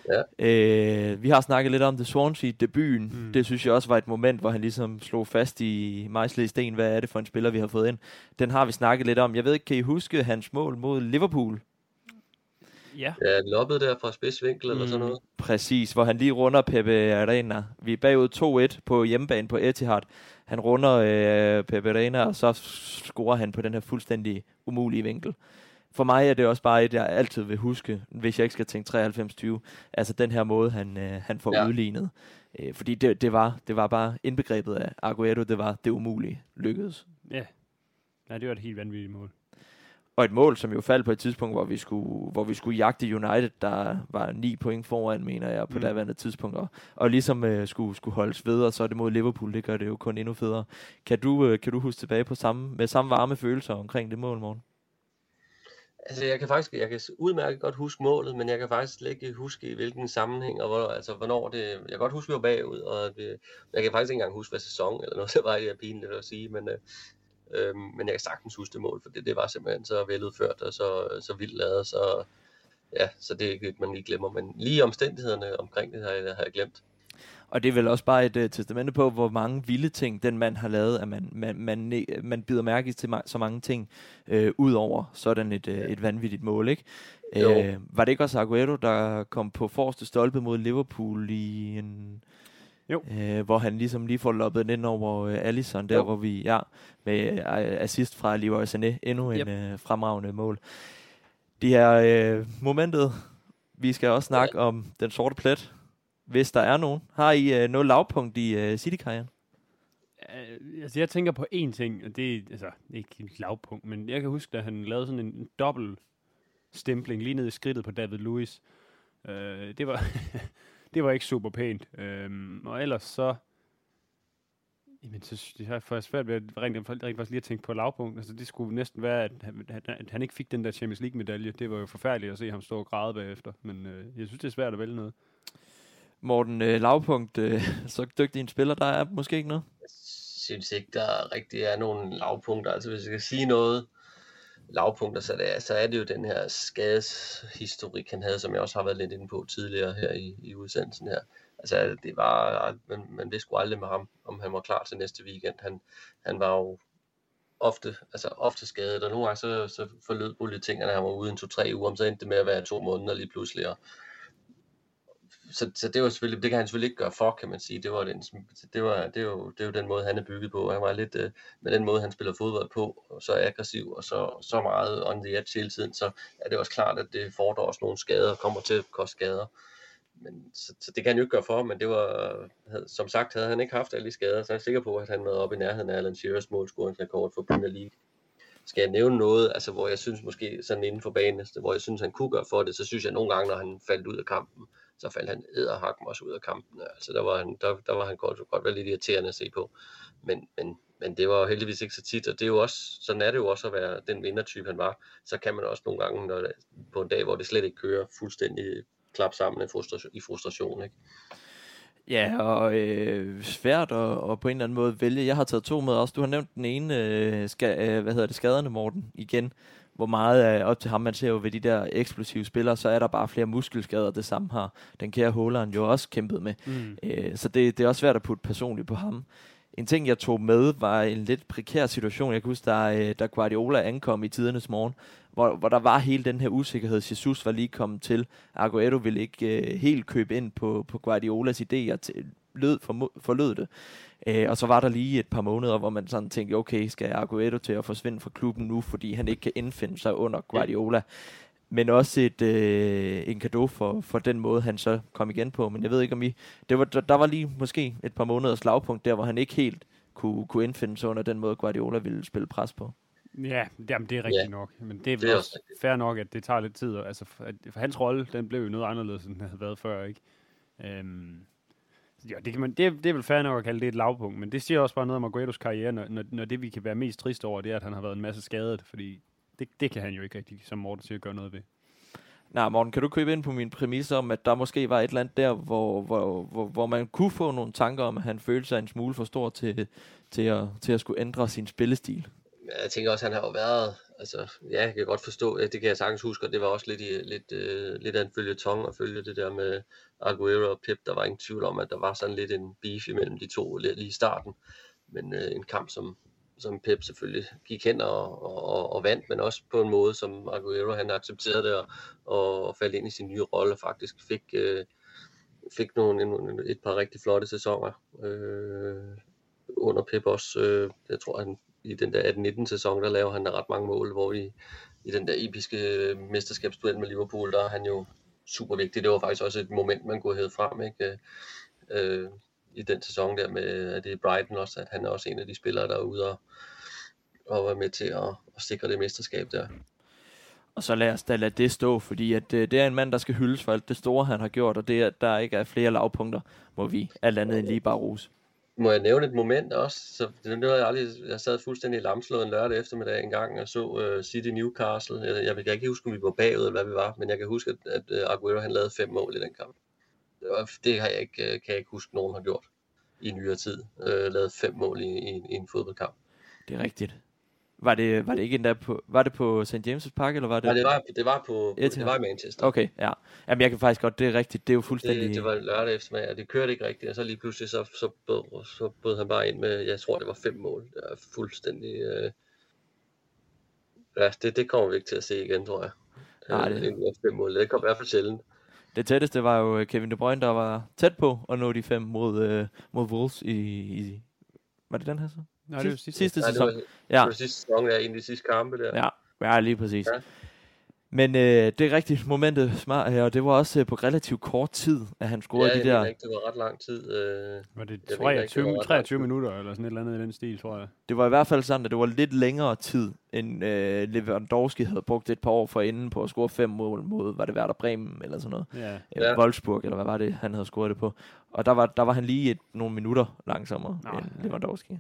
Ja. Øh, vi har snakket lidt om det Swansea-debuten. Mm. Det synes jeg også var et moment, hvor han ligesom slog fast i mejslet i sten, hvad er det for en spiller, vi har fået ind. Den har vi snakket lidt om. Jeg ved ikke, kan I huske hans mål mod Liverpool? Ja. Ja, loppet der fra spidsvinkel mm. eller sådan noget. Præcis, hvor han lige runder Pepe Arena. Vi er bagud 2-1 på hjemmebane på Etihad. Han runder øh, Pepe Arena, og så scorer han på den her fuldstændig umulige vinkel for mig er det også bare et, jeg altid vil huske, hvis jeg ikke skal tænke 93-20. Altså den her måde, han, øh, han får ja. udlignet. Øh, fordi det, det, var, det var bare indbegrebet af Aguero, det var det umulige lykkedes. Ja. ja, det var et helt vanvittigt mål. Og et mål, som jo faldt på et tidspunkt, hvor vi skulle, hvor vi skulle jagte United, der var ni point foran, mener jeg, på mm. daværende tidspunkt. Og, og ligesom øh, skulle, skulle holdes ved, og så er det mod Liverpool, det gør det jo kun endnu federe. Kan du, øh, kan du huske tilbage på samme, med samme varme følelser omkring det mål, morgen? Altså, jeg kan faktisk, jeg kan udmærket godt huske målet, men jeg kan faktisk slet ikke huske i hvilken sammenhæng, og hvor, altså, hvornår det, jeg kan godt huske, at vi var bagud, og det, jeg kan faktisk ikke engang huske, hvad sæson eller noget, [LAUGHS] det var det pinligt at sige, men, øh, øh, men jeg kan sagtens huske det mål, for det, det var simpelthen så veludført og så, så vildt lavet, så ja, så det er ikke man lige glemmer, men lige omstændighederne omkring det har jeg, har jeg glemt. Og det er vel også bare et uh, testamente på, hvor mange vilde ting den mand har lavet, at man, man, man, man bider mærke til så mange ting, uh, ud over sådan et, uh, et vanvittigt mål, ikke? Uh, var det ikke også Aguero, der kom på forreste stolpe mod Liverpool i en... Jo. Uh, hvor han ligesom lige får loppet den ind over uh, Allison, der jo. hvor vi, ja, med uh, assist fra Leroy Sané, endnu yep. en uh, fremragende mål. De her uh, momentet, vi skal også snakke ja. om den sorte plet, hvis der er nogen. Har I øh, noget lavpunkt i øh, City-karrieren? Uh, altså, jeg tænker på én ting, og det er altså, ikke et lavpunkt, men jeg kan huske, at han lavede sådan en, en dobbelt stempling lige ned i skridtet på David Lewis. Uh, øh, det var [LAUGHS] det var ikke super pænt. Uh, og ellers så Jamen, så det har jeg faktisk svært ved at rent, rent, rent faktisk lige at tænke på lavpunkt. Altså, det skulle næsten være, at han, at, at han ikke fik den der Champions League-medalje. Det var jo forfærdeligt at se ham stå og græde bagefter. Men øh, jeg synes, det er svært at vælge noget. Morten øh, Lavpunkt, øh, [LAUGHS] så dygtig en spiller, der er måske ikke noget? Jeg synes ikke, der rigtig er nogen lavpunkter. Altså hvis jeg skal sige noget lavpunkter, så, det er, så er det jo den her skadeshistorik, han havde, som jeg også har været lidt inde på tidligere her i, i udsendelsen her. Altså det var, man, man vidste sgu aldrig med ham, om han var klar til næste weekend. Han, han var jo ofte, altså ofte skadet, og nogle gange så, så forlød tingene, at han var ude en to-tre uger, om så endte det med at være to måneder lige pludselig, og så, så det var selvfølgelig, det kan han selvfølgelig ikke gøre for, kan man sige. Det var den, det var, det er jo, det er jo den måde, han er bygget på. Han var lidt, øh, med den måde, han spiller fodbold på, og så aggressiv, og så, så meget on the edge hele tiden, så er det også klart, at det fordrer også nogle skader, kommer til at koste skader. Men, så, så, det kan han jo ikke gøre for, men det var, som sagt, havde han ikke haft alle de skader, så er jeg sikker på, at han var oppe i nærheden af Alan Shearers målscoringsrekord for Premier League skal jeg nævne noget, altså hvor jeg synes måske sådan inden for banen, hvor jeg synes, han kunne gøre for det, så synes jeg nogle gange, når han faldt ud af kampen, så faldt han æderhakken også ud af kampen. Altså der var han, der, der var han godt, godt være lidt irriterende at se på. Men, men, men det var heldigvis ikke så tit, og det er jo også, sådan er det jo også at være den vindertype, han var. Så kan man også nogle gange, når på en dag, hvor det slet ikke kører, fuldstændig klap sammen i frustration. I frustration ikke? Ja, og øh, svært at, at på en eller anden måde vælge. Jeg har taget to med også. Du har nævnt den ene, øh, ska, øh, hvad hedder det, skaderne, Morten, igen. Hvor meget er op til ham, man ser jo ved de der eksplosive spillere, så er der bare flere muskelskader. Det samme har den kære Håland jo også kæmpet med. Mm. Øh, så det, det er også svært at putte personligt på ham. En ting, jeg tog med, var en lidt prekær situation. Jeg kan huske, da, øh, da Guardiola ankom i tidernes morgen, hvor, hvor der var hele den her usikkerhed. Jesus var lige kommet til. Aguero ville ikke øh, helt købe ind på, på Guardiolas idéer. Til, lød, for, forlød det. Øh, og så var der lige et par måneder, hvor man sådan tænkte, okay, skal Aguero til at forsvinde fra klubben nu, fordi han ikke kan indfinde sig under Guardiola. Men også et, øh, en gave for, for den måde, han så kom igen på. Men jeg ved ikke, om I... Det var, der, der var lige måske et par måneder slagpunkt der, hvor han ikke helt kunne, kunne indfinde sig under den måde, Guardiola ville spille pres på. Ja, jamen, det er rigtigt ja. nok. Men det er, det er også fair nok, at det tager lidt tid. Altså, for, for hans rolle, den blev jo noget anderledes, end den havde været før, ikke? Øhm, ja, det, kan man, det, det er vel fair nok at kalde det et lavpunkt, men det siger også bare noget om Agueros karriere, når, når, når det, vi kan være mest trist over, det er, at han har været en masse skadet, fordi det, det kan han jo ikke rigtig, som Morten siger, gøre noget ved. Nej, Morten, kan du købe ind på min præmis om, at der måske var et eller andet der, hvor, hvor, hvor, hvor man kunne få nogle tanker om, at han følte sig en smule for stor til, til, at, til at skulle ændre sin spillestil? jeg tænker også, at han har jo været, altså, ja, jeg kan godt forstå, det kan jeg sagtens huske, og det var også lidt, i, lidt, uh, lidt af en følge tong at følge det der med Aguero og Pep. Der var ingen tvivl om, at der var sådan lidt en beef imellem de to lige i starten. Men øh, en kamp, som, som Pep selvfølgelig gik hen og, og, og vandt, men også på en måde, som Aguero han accepterede det og, og faldt ind i sin nye rolle og faktisk fik, øh, fik nogle, en, et par rigtig flotte sæsoner øh, under Pep også. Øh, jeg tror, han i den der 18-19 sæson, der laver han ret mange mål, hvor i, i den der episke øh, mesterskabsduel med Liverpool, der er han jo super vigtigt. Det var faktisk også et moment, man kunne have frem, ikke? Øh, øh, i den sæson der med, at det er Brighton også, at han er også en af de spillere, der er ude og, og var med til at, at sikre det mesterskab der. Og så lad os da lade det stå, fordi at, øh, det er en mand, der skal hyldes for alt det store, han har gjort, og det, at der ikke er flere lavpunkter, må vi alt andet end lige bare rose må jeg nævne et moment også? Så det, det jeg aldrig, jeg sad fuldstændig lamslået en lørdag eftermiddag en gang og så uh, City Newcastle. Jeg, jeg, jeg kan ikke huske, om vi var bagud eller hvad vi var, men jeg kan huske, at, at uh, Aguero han lavede fem mål i den kamp. Det, var, det har jeg ikke, uh, kan jeg ikke huske, nogen har gjort i nyere tid. Uh, lavet fem mål i, i, i en fodboldkamp. Det er rigtigt. Var det, var det ikke endda på, var det på St. James' Park, eller var det? Nej, det var, det var på, det var i Manchester. Okay, ja. Jamen, jeg kan faktisk godt, det er rigtigt, det er jo fuldstændig... Det, det var lørdag eftermiddag, og det kørte ikke rigtigt, og så lige pludselig, så, så, bød, så bød han bare ind med, jeg tror, det var fem mål. Det er fuldstændig... Øh... Ja, det, det kommer vi ikke til at se igen, tror jeg. Nej, det... det fem mål, det kommer i hvert fald sjældent. Det tætteste var jo Kevin De Bruyne, der var tæt på at nå de fem mod, øh, mod Wolves i, i... Var det den her så? Nej, det var sidste, sidste sæson. Nej, det var, ja. det var sidste sæson, ja, en af de sidste kampe der. Ja, ja lige præcis. Ja. Men øh, det er rigtigt momentet smart her, og det var også øh, på relativt kort tid, at han scorede ja, de der... Ja, det var ret lang tid. Øh, var det 23, ikke, det var 23 minutter, eller sådan et eller andet i den stil, tror jeg. Det var i hvert fald sådan, at det var lidt længere tid, end øh, Lewandowski havde brugt et par år for inden på at score fem mål mod, var det Werder Bremen, eller sådan noget. Ja. Eller ja. Wolfsburg, eller hvad var det, han havde scoret det på. Og der var, der var han lige et, nogle minutter langsommere Nå, end ja. Lewandowski.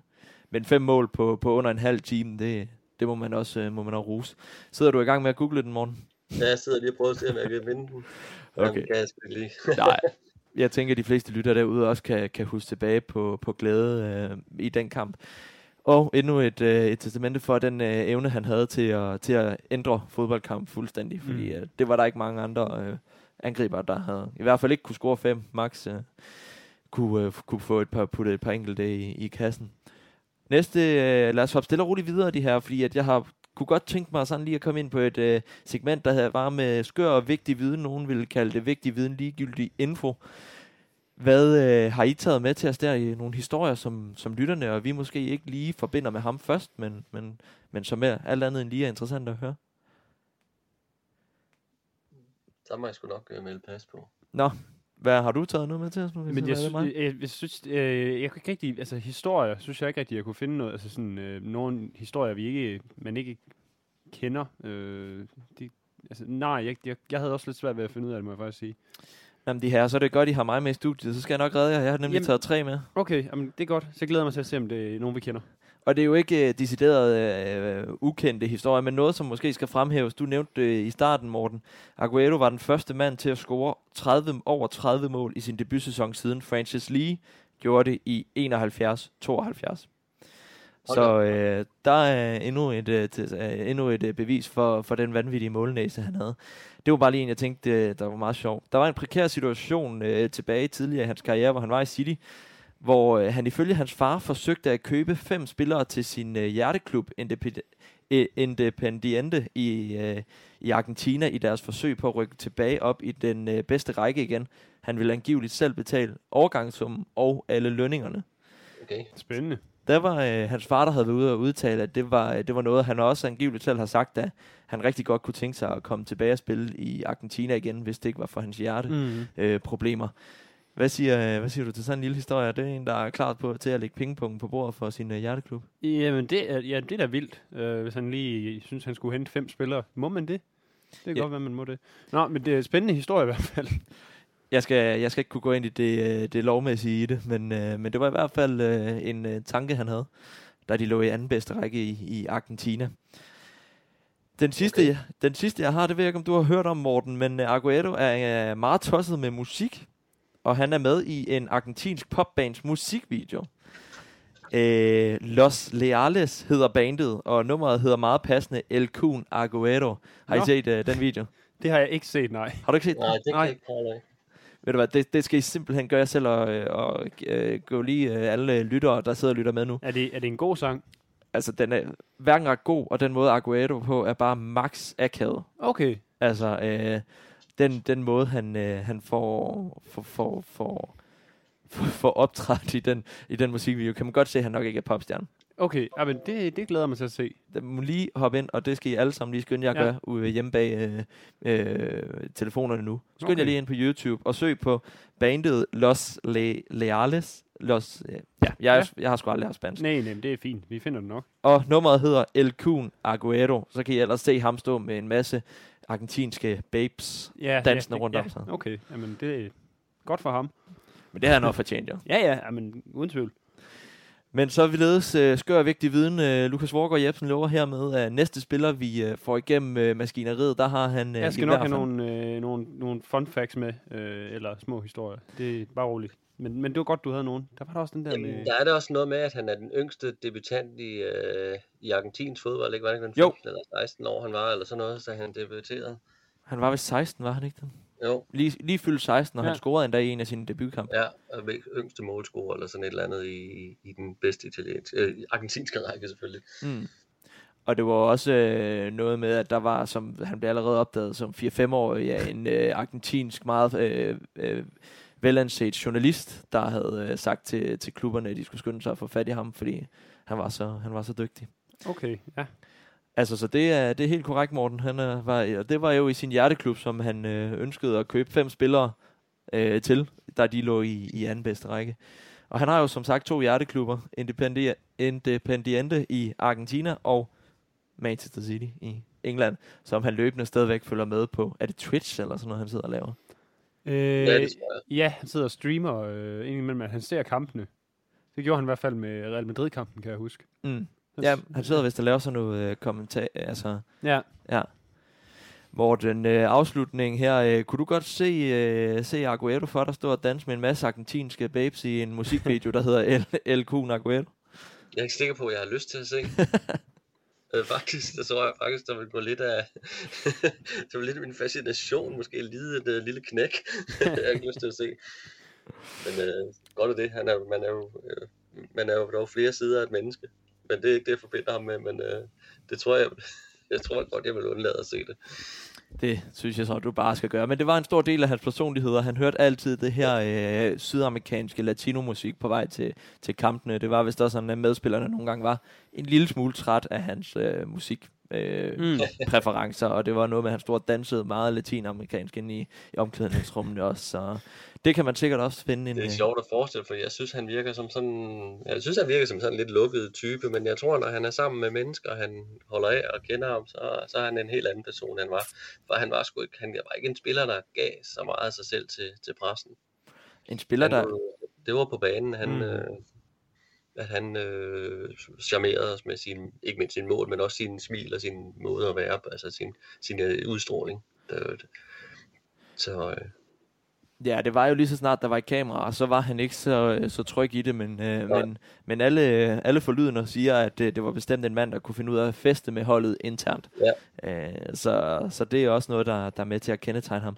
Men fem mål på, på under en halv time, det, det må man også øh, må man også ruse. Sidder du i gang med at google den morgen? Ja, jeg sidder lige og prøver at se, om jeg kan vinde den. Okay. Kan jeg lige. [LAUGHS] Nej, jeg tænker, at de fleste lytter derude også kan, kan huske tilbage på, på glæde øh, i den kamp. Og endnu et, øh, et testamente for den øh, evne, han havde til at, til at ændre fodboldkamp fuldstændig. Fordi mm. øh, det var der ikke mange andre øh, angriber, der havde. I hvert fald ikke kunne score fem. Max øh, kunne, øh, kunne få et par, putte et par enkelte i, i kassen. Næste, øh, lad os hoppe stille og roligt videre de her, fordi at jeg har kunne godt tænke mig sådan lige at komme ind på et øh, segment, der var med skør og vigtig viden. Nogen ville kalde det vigtig viden, ligegyldig info. Hvad øh, har I taget med til os der i nogle historier, som, som lytterne og vi måske ikke lige forbinder med ham først, men, men, men som er alt andet end lige er interessant at høre? Der må jeg sgu nok øh, melde pas på. Nå, hvad har du taget noget med til os nu? Men jeg, sy- jeg, jeg, synes, øh, jeg kan ikke rigtig, altså historier, synes jeg ikke rigtig, jeg kunne finde noget, altså sådan, øh, nogle historier, vi ikke, man ikke kender. Øh, de, altså, nej, jeg, jeg, jeg havde også lidt svært ved at finde ud af det, må jeg faktisk sige. Jamen de her, så er det godt, I har mig med i studiet, så skal jeg nok redde jer. Jeg har nemlig Jamen- taget tre med. Okay, jamen, det er godt. Så glæder jeg mig til at se, om det er nogen, vi kender. Og det er jo ikke øh, decideret øh, ukendte historier, men noget, som måske skal fremhæves. Du nævnte det i starten, Morten. Aguero var den første mand til at score 30, over 30 mål i sin debutsæson siden Francis Lee gjorde det i 71-72. Så øh, der er endnu et, øh, øh, endnu et øh, bevis for, for den vanvittige målnæse, han havde. Det var bare lige en, jeg tænkte, øh, der var meget sjov. Der var en prekær situation øh, tilbage tidligere i hans karriere, hvor han var i City, hvor øh, han ifølge hans far forsøgte at købe fem spillere til sin øh, hjerteklub eh, Independiente i, øh, i Argentina i deres forsøg på at rykke tilbage op i den øh, bedste række igen. Han ville angiveligt selv betale overgangssummen og alle lønningerne. Okay. Spændende. Der var øh, hans far, der havde været ude og udtale, at det var, det var noget, han også angiveligt selv har sagt, at han rigtig godt kunne tænke sig at komme tilbage og spille i Argentina igen, hvis det ikke var for hans hjerte Mm. øh, problemer. Hvad siger, hvad siger du til sådan en lille historie? Det er en, der er klart på, til at lægge pingpong på bordet for sin øh, hjerteklub. Jamen, det er, ja, det er da vildt, øh, hvis han lige synes, han skulle hente fem spillere. Må man det? Det kan Ja. godt være, man må det. Nå, men det er en spændende historie i hvert fald. [LAUGHS] Jeg skal, jeg skal ikke kunne gå ind i det, øh, det lovmæssige i det, men, øh, men det var i hvert fald øh, en øh, tanke, han havde, da de lå i anden bedste række i, i Argentina. Den sidste, okay. den sidste, jeg har, det ved jeg ikke, om du har hørt om, Morten, men øh, Aguero er øh, meget tosset med musik, og han er med i en argentinsk popbands musikvideo. Øh, Los Leales hedder bandet, og nummeret hedder meget passende El Kun Aguero. Har I Nå. set øh, den video? [LAUGHS] Det har jeg ikke set, nej. Har du ikke set den? Nej, det kan Nej. jeg ikke prøve af. Ved du hvad, det, det skal I simpelthen gøre selv, og, øh, og øh, gå lige øh, alle lyttere, der sidder og lytter med nu. Er det, er det en god sang? Altså, den er hverken ret god, og den måde Aguero på er bare max akavet. Okay. Altså, øh, den, den måde, han, øh, han får, får, får, får, får, [LAUGHS] får optrædt i den, i den musikvideo, kan man godt se, at han nok ikke er popstjerne. Okay, ja, men det, det glæder mig til at se. Den må lige hoppe ind, og det skal I alle sammen lige skynde jer at Ja. gøre hjemme bag øh, øh, telefonerne nu. Skynd jer Okay. lige ind på YouTube og søg på bandet Los Le- Leales. Los, øh, ja, jeg, Ja. jeg har sgu aldrig lært spansk. Nej, nej, det er fint. Vi finder det nok. Og nummeret hedder El Kun Aguero. Så kan I ellers se ham stå med en masse argentinske babes. Ja, Dansende ja, rundt ja, om sig. Okay, jamen det er godt for ham. Men det har han nok fortjent, jo. Ja, ja, jamen, uden tvivl. Men så er vi ledes øh, skør vigtig viden. Øh, Lukas Vorgård Jebsen lover hermed, at næste spiller, vi øh, får igennem øh, maskineriet, der har han øh, Jeg skal i nok have fald- nogle, øh, nogle, nogle fun facts med, øh, eller små historier. Det er bare roligt. Men, men det var godt, du havde nogen. Der var der også den der Jamen, med... der er det også noget med, at han er den yngste debutant i, øh, i Argentins fodbold, ikke? Var det ikke den Jo. 15 eller 16 år, han var, eller sådan noget, så han debuterede? Han var ved 16, var han ikke det? Jo, Lige, lige fyldt 16, og ja. Han scorede endda i en af sine debutkampe. ja, og væk- yngste målscorer, eller sådan et eller andet i, i den bedste italienske, øh, argentinske række selvfølgelig. Mm. Og det var også øh, noget med, at der var, som han blev allerede opdaget som 4-5-årig, ja, en øh, argentinsk meget øh, øh, velanset journalist, der havde øh, sagt til, til klubberne, at de skulle skynde sig at få fat i ham, fordi han var så, han var så dygtig. Okay, ja. Altså, så det er, det er helt korrekt, Morten. Han er, var, og det var jo i sin hjerteklub, som han øh, ønskede at købe fem spillere øh, til, da de lå i, i anden bedste række. Og han har jo som sagt to hjerteklubber, Independi- Independiente i Argentina og Manchester City i England, som han løbende stadigvæk følger med på. Er det Twitch eller sådan noget, han sidder og laver? Øh, Ja, det ja, han sidder og streamer øh, indimellem, at han ser kampene. Det gjorde han i hvert fald med Real Madrid-kampen, kan jeg huske. Mm. Ja, han sidder vist og laver sådan noget øh, kommentar, altså Ja, Ja. Morten, øh, afslutning her. Øh, kunne du godt se, øh, se Aguero for dig stå og danse med en masse argentinske babes i en musikvideo, der hedder El, El Kun Aguero? Jeg er ikke sikker på, at jeg har lyst til at se. [LAUGHS] øh, faktisk, der tror jeg faktisk, der vil gå lidt af... [LAUGHS] det var lidt af min fascination, måske lide et øh, lille knæk. [LAUGHS] jeg har ikke lyst til at se. Men øh, godt er det. Han er, man, er jo, øh, man er jo dog flere sider af et menneske. Men det er ikke det, jeg forbinder ham med. Men øh, det tror jeg, [LAUGHS] jeg tror godt, jeg vil undlade at se det. Det synes jeg så, du bare skal gøre. Men det var en stor del af hans personlighed, og han hørte altid det her øh, sydamerikanske latinomusik på vej til, til kampene. Det var vist også sådan, at medspillerne nogle gange var en lille smule træt af hans øh, musik øh, mm. [LAUGHS] præferencer, og det var noget med, at han stod og dansede meget latinamerikansk ind i, i omklædningsrummene også, så det kan man sikkert også finde en... Det er øh, sjovt at forestille, for jeg synes, han virker som sådan... Jeg synes, han virker som sådan en lidt lukket type, men jeg tror, når han er sammen med mennesker, han holder af og kender ham, så, så er han en helt anden person, han var. For han var sgu ikke, han var ikke en spiller, der gav så meget af sig selv til, til pressen. En spiller, Han, der... det var på banen, han... Mm. Øh, at han øh, charmerede os med sin, ikke mindst sin mål, men også sin smil og sin måde at være, altså sin, sin øh, udstråling. Det, så øh, Ja, det var jo lige så snart, der var et kamera, og så var han ikke så, øh, så tryg i det, men, øh, Nej. men, men alle, alle forlydende siger, at det, det var bestemt en mand, der kunne finde ud af at feste med holdet internt. Ja. Øh, så, så det er også noget, der, der er med til at kendetegne ham.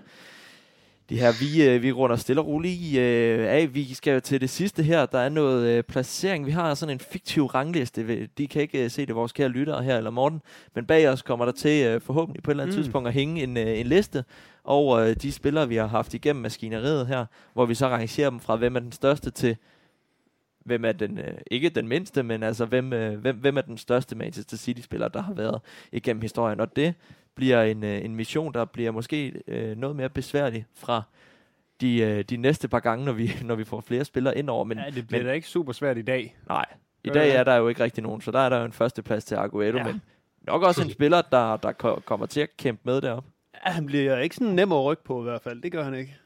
Det her, vi, øh, vi runder stille og roligt øh, af. Vi skal til det sidste her. Der er noget øh, placering. Vi har sådan en fiktiv rangliste. De kan ikke øh, se det, vores kære lyttere her, eller Morten. Men bag os kommer der til øh, forhåbentlig på et eller andet Mm. tidspunkt at hænge en, øh, en liste over øh, de spillere, vi har haft igennem maskineriet her, hvor vi så rangerer dem fra, hvem er den største til, hvem er den, øh, ikke den mindste, men altså, hvem, øh, hvem, hvem er den største Manchester City-spiller, der har været igennem historien. Og det bliver en, øh, en mission, der bliver måske øh, noget mere besværlig fra de, øh, de næste par gange, når vi, [LAUGHS] når vi får flere spillere ind over. Men, Ja, det bliver men da ikke super svært i dag. nej, i Øh. dag er der jo ikke rigtig nogen, så der er der jo en førsteplads til Aguero, Ja. men nok også en spiller, der, der ko- kommer til at kæmpe med derop. Ja, han bliver ikke sådan nem at rykke på i hvert fald. Det gør han ikke.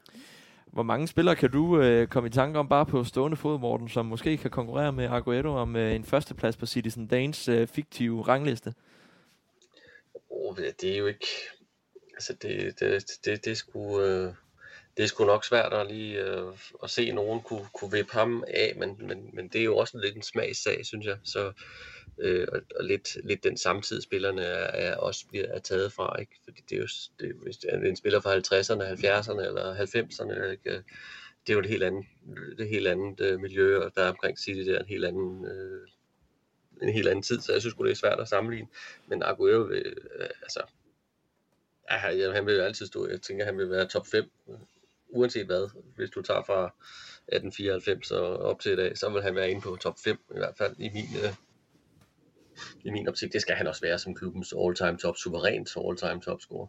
Hvor mange spillere kan du øh, komme i tanke om bare på stående fod, Morten, som måske kan konkurrere med Aguero om øh, en førsteplads på Citizen Danes øh, fiktive rangliste? oh, det er jo ikke... Altså, det, det, det, det, skulle, øh, det er sgu nok svært at lige øh, at se nogen kunne, kunne vippe ham af, men, men, men det er jo også lidt en smagssag, synes jeg. Så, øh, og, og lidt, lidt den samtid spillerne er, er også bliver er taget fra, ikke? Fordi det er jo det, hvis det er en spiller fra 50'erne, 70'erne eller 90'erne, ikke? Øh, det er jo et helt andet, det et helt andet øh, miljø, og der er omkring City der er en helt anden, øh, en helt anden tid, så jeg synes det er svært at sammenligne. Men Aguero, vil, øh, altså, ja, han- han vil jo altid stå, jeg tænker, han vil være top 5, øh, uanset hvad. Hvis du tager fra 1894 og op til i dag, så vil han være inde på top 5, i hvert fald i min, øh, i min optik. Det skal han også være som klubbens all-time top, suverænt all-time top scorer.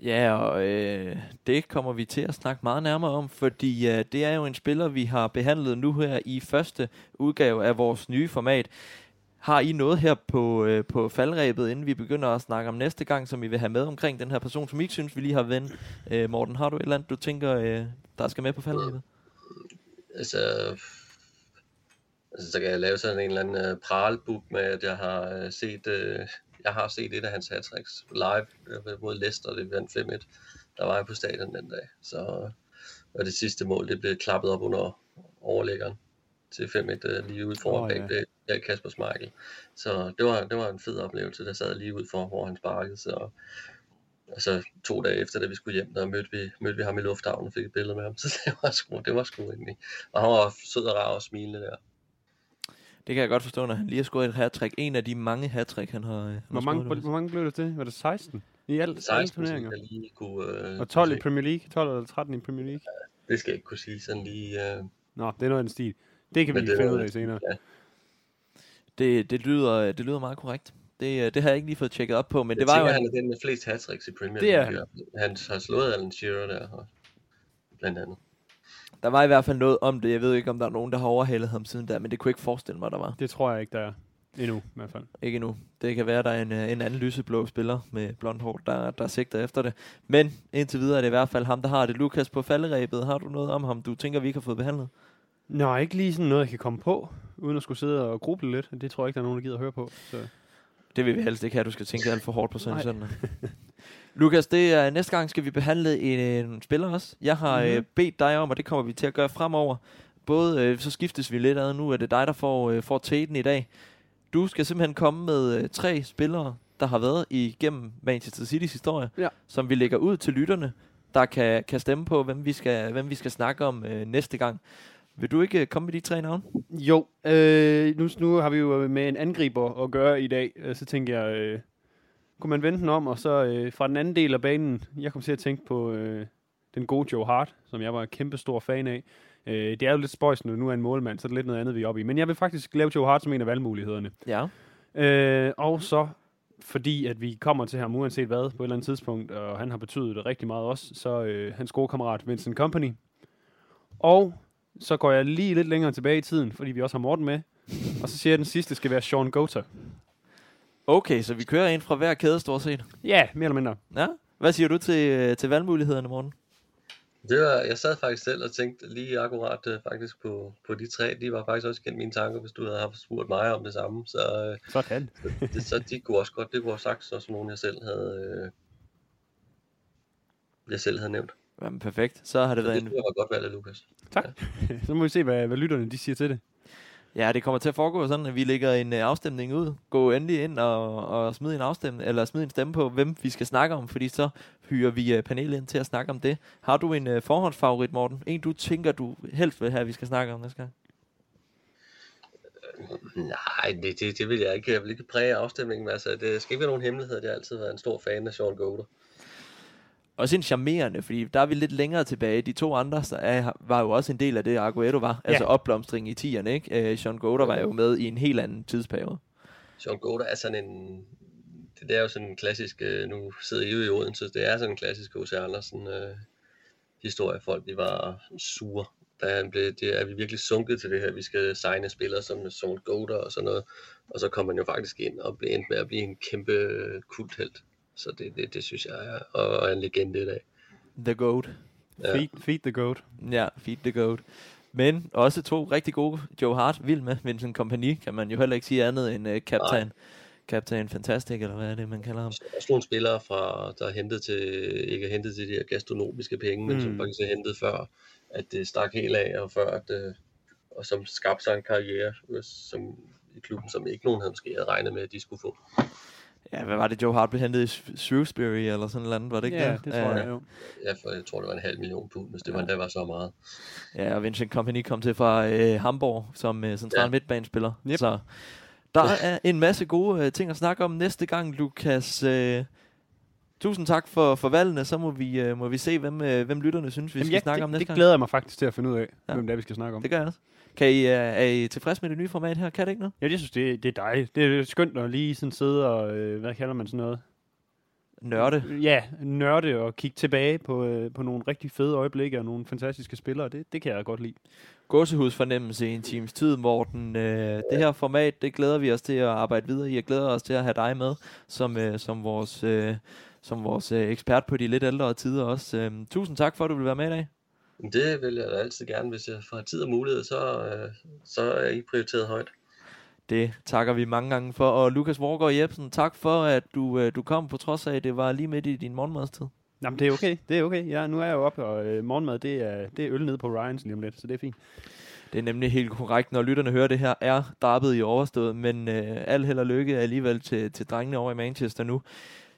Ja, og øh, det kommer vi til at snakke meget nærmere om, fordi øh, det er jo en spiller, vi har behandlet nu her i første udgave af vores nye format. Har I noget her på, øh, på faldrebet, inden vi begynder at snakke om næste gang, som I vil have med omkring den her person, som I ikke synes, vi lige har vendt? Øh, Morten, har du et eller andet, du tænker, øh, der skal med på faldrebet? Altså, altså, så kan jeg lave sådan en eller anden uh, pralbook med, at jeg har uh, set, uh, jeg har set et af hans hat live øh, mod Leicester, det vandt 5-1. Der var jeg på stadion den dag, så og det sidste mål, det blev klappet op under overlæggeren til 5-1 uh, lige ude foran oh, ja. bag, bag Kasper Schmeichel. Så det var, det var en fed oplevelse, der sad lige ud for, hvor han sparkede, så og så to dage efter, da vi skulle hjem, der mødte vi, mødte vi ham i lufthavnen og fik et billede med ham. [LAUGHS] Så det var sgu, det var sgu egentlig. Og han var sød og rar og smilende der. Det kan jeg godt forstå, når han lige har scoret et hat En af de mange hat han har, øh, han Hvor mange, scoret hvor, hvor mange blev det til? Var det 16? I alt, alle 16, turneringer? som jeg lige kunne... Øh, Og 12 i. Premier League? 12 eller 13 i Premier League? Det skal jeg ikke kunne sige sådan lige... Øh, Nå, det er noget af den stil. Det kan vi Men lige det er finde ud af senere. ja. Det, det, lyder, det lyder meget korrekt. Det, øh, det har jeg ikke lige fået tjekket op på, men jeg det var tænker, jo... han er den med flest hat i Premier Det er League. Han har slået Alan Shearer der, og, blandt andet. Der var i hvert fald noget om det. Jeg ved ikke, om der er nogen, der har overhalet ham siden da, men det kunne jeg ikke forestille mig, der var. Det tror jeg ikke, der er. Endnu, i hvert fald. Ikke endnu. Det kan være, der er en, øh, en anden lyseblå spiller med blond hår, der, der sigter efter det. Men indtil videre er det i hvert fald ham, der har det. Lukas på falderæbet, har du noget om ham, du tænker, vi ikke har fået behandlet? Nå, ikke lige sådan noget, jeg kan komme på, uden at skulle sidde og gruble lidt. Det tror jeg ikke, der er nogen, der gider at høre på. Så. Det vil vi helst ikke have, du skal tænke alt for hårdt på sådan Nej. [LAUGHS] Lukas, det er, næste gang skal vi behandle en, en spiller også. Jeg har mm-hmm. øh, Mhm. bedt dig om, og det kommer vi til at gøre fremover. Både, øh, så skiftes vi lidt ad. Nu er det dig, der får, øh, får tæten i dag. Du skal simpelthen komme med øh, tre spillere, der har været igennem Manchester City's historie, Ja. som vi lægger ud til lytterne, der kan, kan stemme på, hvem vi skal, hvem vi skal snakke om øh, næste gang. Vil du ikke øh, komme med de tre navne? Jo, øh, nu, nu har vi jo med en angriber at gøre i dag, øh, så tænker jeg, øh, kunne man vende den om, og så øh, fra den anden del af banen, jeg kom til at tænke på øh, den gode Joe Hart, som jeg var en kæmpe stor fan af. Øh, det er jo lidt spøjs, når nu er en målmand, så er det lidt noget andet, vi er oppe i. Men jeg vil faktisk lave Joe Hart som en af valgmulighederne. Ja. Øh, og så, fordi at vi kommer til ham uanset hvad på et eller andet tidspunkt, og han har betydet det rigtig meget også, så øh, hans gode kammerat Vincent Company. Og så går jeg lige lidt længere tilbage i tiden, fordi vi også har Morten med. Og så siger jeg, at den sidste skal være Sean Gota. Okay, så vi kører ind fra hver kæde stort set. Ja, mere eller mindre. Ja. Hvad siger du til, øh, til valgmulighederne, Morten? Det var, jeg sad faktisk selv og tænkte lige akkurat uh, faktisk på, på de tre. De var faktisk også kendt mine tanker, hvis du havde haft spurgt mig om det samme. Så, uh, Sådan. det, så de kunne også godt, det kunne have sagt også nogen, jeg selv havde, uh, jeg selv havde nævnt. Jamen, perfekt. Så har det Så været det en... jeg var godt valgt af Lukas. Tak. [LAUGHS] så må vi se, hvad, hvad lytterne de siger til det. Ja, det kommer til at foregå sådan, at vi lægger en øh, afstemning ud. Gå endelig ind og, og smid en afstemning, eller smid en stemme på, hvem vi skal snakke om, fordi så hyrer vi øh, panelet ind til at snakke om det. Har du en uh, forhåndsfavorit, Morten? En, du tænker, du helst vil have, at vi skal snakke om næste gang? Nej, det, det, det vil jeg ikke. Jeg vil ikke præge afstemningen. Altså, det skal ikke være nogen hemmelighed. Jeg har altid været en stor fan af Sean Goder. Også en charmerende, fordi der er vi lidt længere tilbage. De to andre så er, var jo også en del af det, Aguero var. Ja. Altså opblomstring i 10'erne, ikke? Uh, Sean Goder var jo med i en helt anden tidsperiode. Sean Goder er sådan en... Det, det er jo sådan en klassisk... øh, Nu sidder I jo i Odense. Det er sådan en klassisk H.C. Andersen øh, historie. Folk de var sure. Da han blev, det er vi virkelig sunket til det her. Vi skal signe spillere som Sean Goder og sådan noget. Og så kom man jo faktisk ind og blev endt med at blive en kæmpe øh, kulthelt. Så det, det, det synes jeg er og er en legende i dag. The Goat. Ja. Feed, feed the goat. Ja, feed the goat. Men også to rigtig gode. Joe Hart, vild med. Vincent Kompany kan man jo heller ikke sige andet end uh, Captain. Captain Fantastic, eller hvad er det, man kalder ham? Også nogle spillere, fra, der er hentet til, ikke er hentet til de her gastronomiske penge, men som Mm. faktisk er hentet før, at det stak helt af, og før at, øh, og som skabte sig en karriere øh, som, i klubben, som ikke nogen havde måske havde regnet med, at de skulle få. Ja, hvad var det, Joe Hart blev hentet i Sh- Shrewsbury, eller sådan noget andet, var det ikke Ja, det? det tror jeg jo. Ja, for jeg tror, det var en halv million pund, hvis det var, der var så meget. Ja, og Vincent Kompany kom til fra øh, Hamburg som øh, central ja. Ja. midtbanespiller. Yep. Så der er en masse gode øh, ting at snakke om næste gang, Lukas. Øh, tusind tak for, for valgene. Så må vi, øh, må vi se, hvem, øh, hvem lytterne synes, vi Jamen, skal ja, snakke det, om næste det gang. glæder jeg mig faktisk til at finde ud af, Ja. ja. hvem det er, vi skal snakke om. Det gør jeg også. Kan I, øh, er I tilfreds med det nye format her? Kan det ikke noget? Ja, jeg synes, det, det er dejligt. Det er skønt at lige sådan sidde og, øh, hvad kalder man sådan noget? Nørde. Ja, nørde og kigge tilbage på, øh, på nogle rigtig fede øjeblikke og nogle fantastiske spillere. Det, det kan jeg godt lide. Gåsehusfornemmelse i en times tid, Morten. Øh, det her format, det glæder vi os til at arbejde videre i. Jeg glæder os til at have dig med som, øh, som vores, øh, som vores øh, ekspert på de lidt ældre tider også. Øh, tusind tak for, at du vil være med i dag. Det vil jeg da altid gerne, hvis jeg får tid og mulighed, så, øh, så er I prioriteret højt. Det takker vi mange gange for. Og Lukas Vorgård Jebsen, tak for, at du, øh, du kom på trods af, at det var lige midt i din morgenmadstid. Jamen, det er okay. Det er okay. Ja, nu er jeg jo oppe, og øh, morgenmad, det er, det er øl nede på Ryans lige om lidt, så det er fint. Det er nemlig helt korrekt, når lytterne hører det her, er drabet i overstået, men øh, al held og lykke alligevel til, til drengene over i Manchester nu.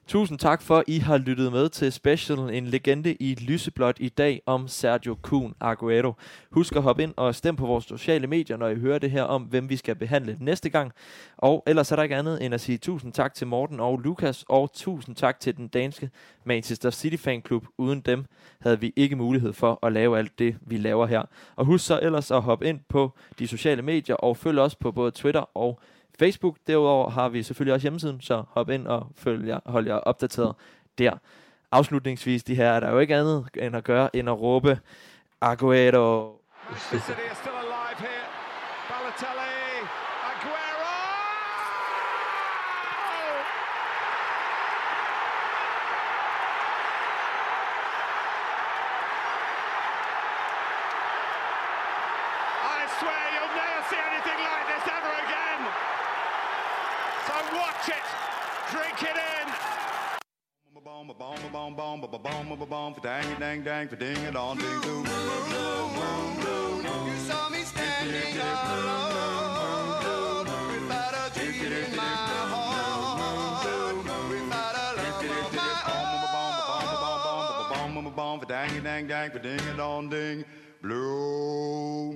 Tusind tak for, at I har lyttet med til Special, en legende i lyseblåt i dag om Sergio Kun Aguero. Husk at hoppe ind og stem på vores sociale medier, når I hører det her om, hvem vi skal behandle næste gang. Og ellers er der ikke andet end at sige tusind tak til Morten og Lukas, og tusind tak til den danske Manchester City Fanklub. Uden dem havde vi ikke mulighed for at lave alt det, vi laver her. Og husk så ellers at hoppe ind på de sociale medier, og følg os på både Twitter og Facebook. Derudover har vi selvfølgelig også hjemmesiden, så hop ind og følg jer, hold jer opdateret der. Afslutningsvis, de her er der jo ikke andet end at gøre, end at råbe Aguero. Manchester City dang dang, for ding it on, ding, doo. You saw me standing alone without a dream in my heart, without a love of my own. Dang dang, dang, for ding it on, ding. Blue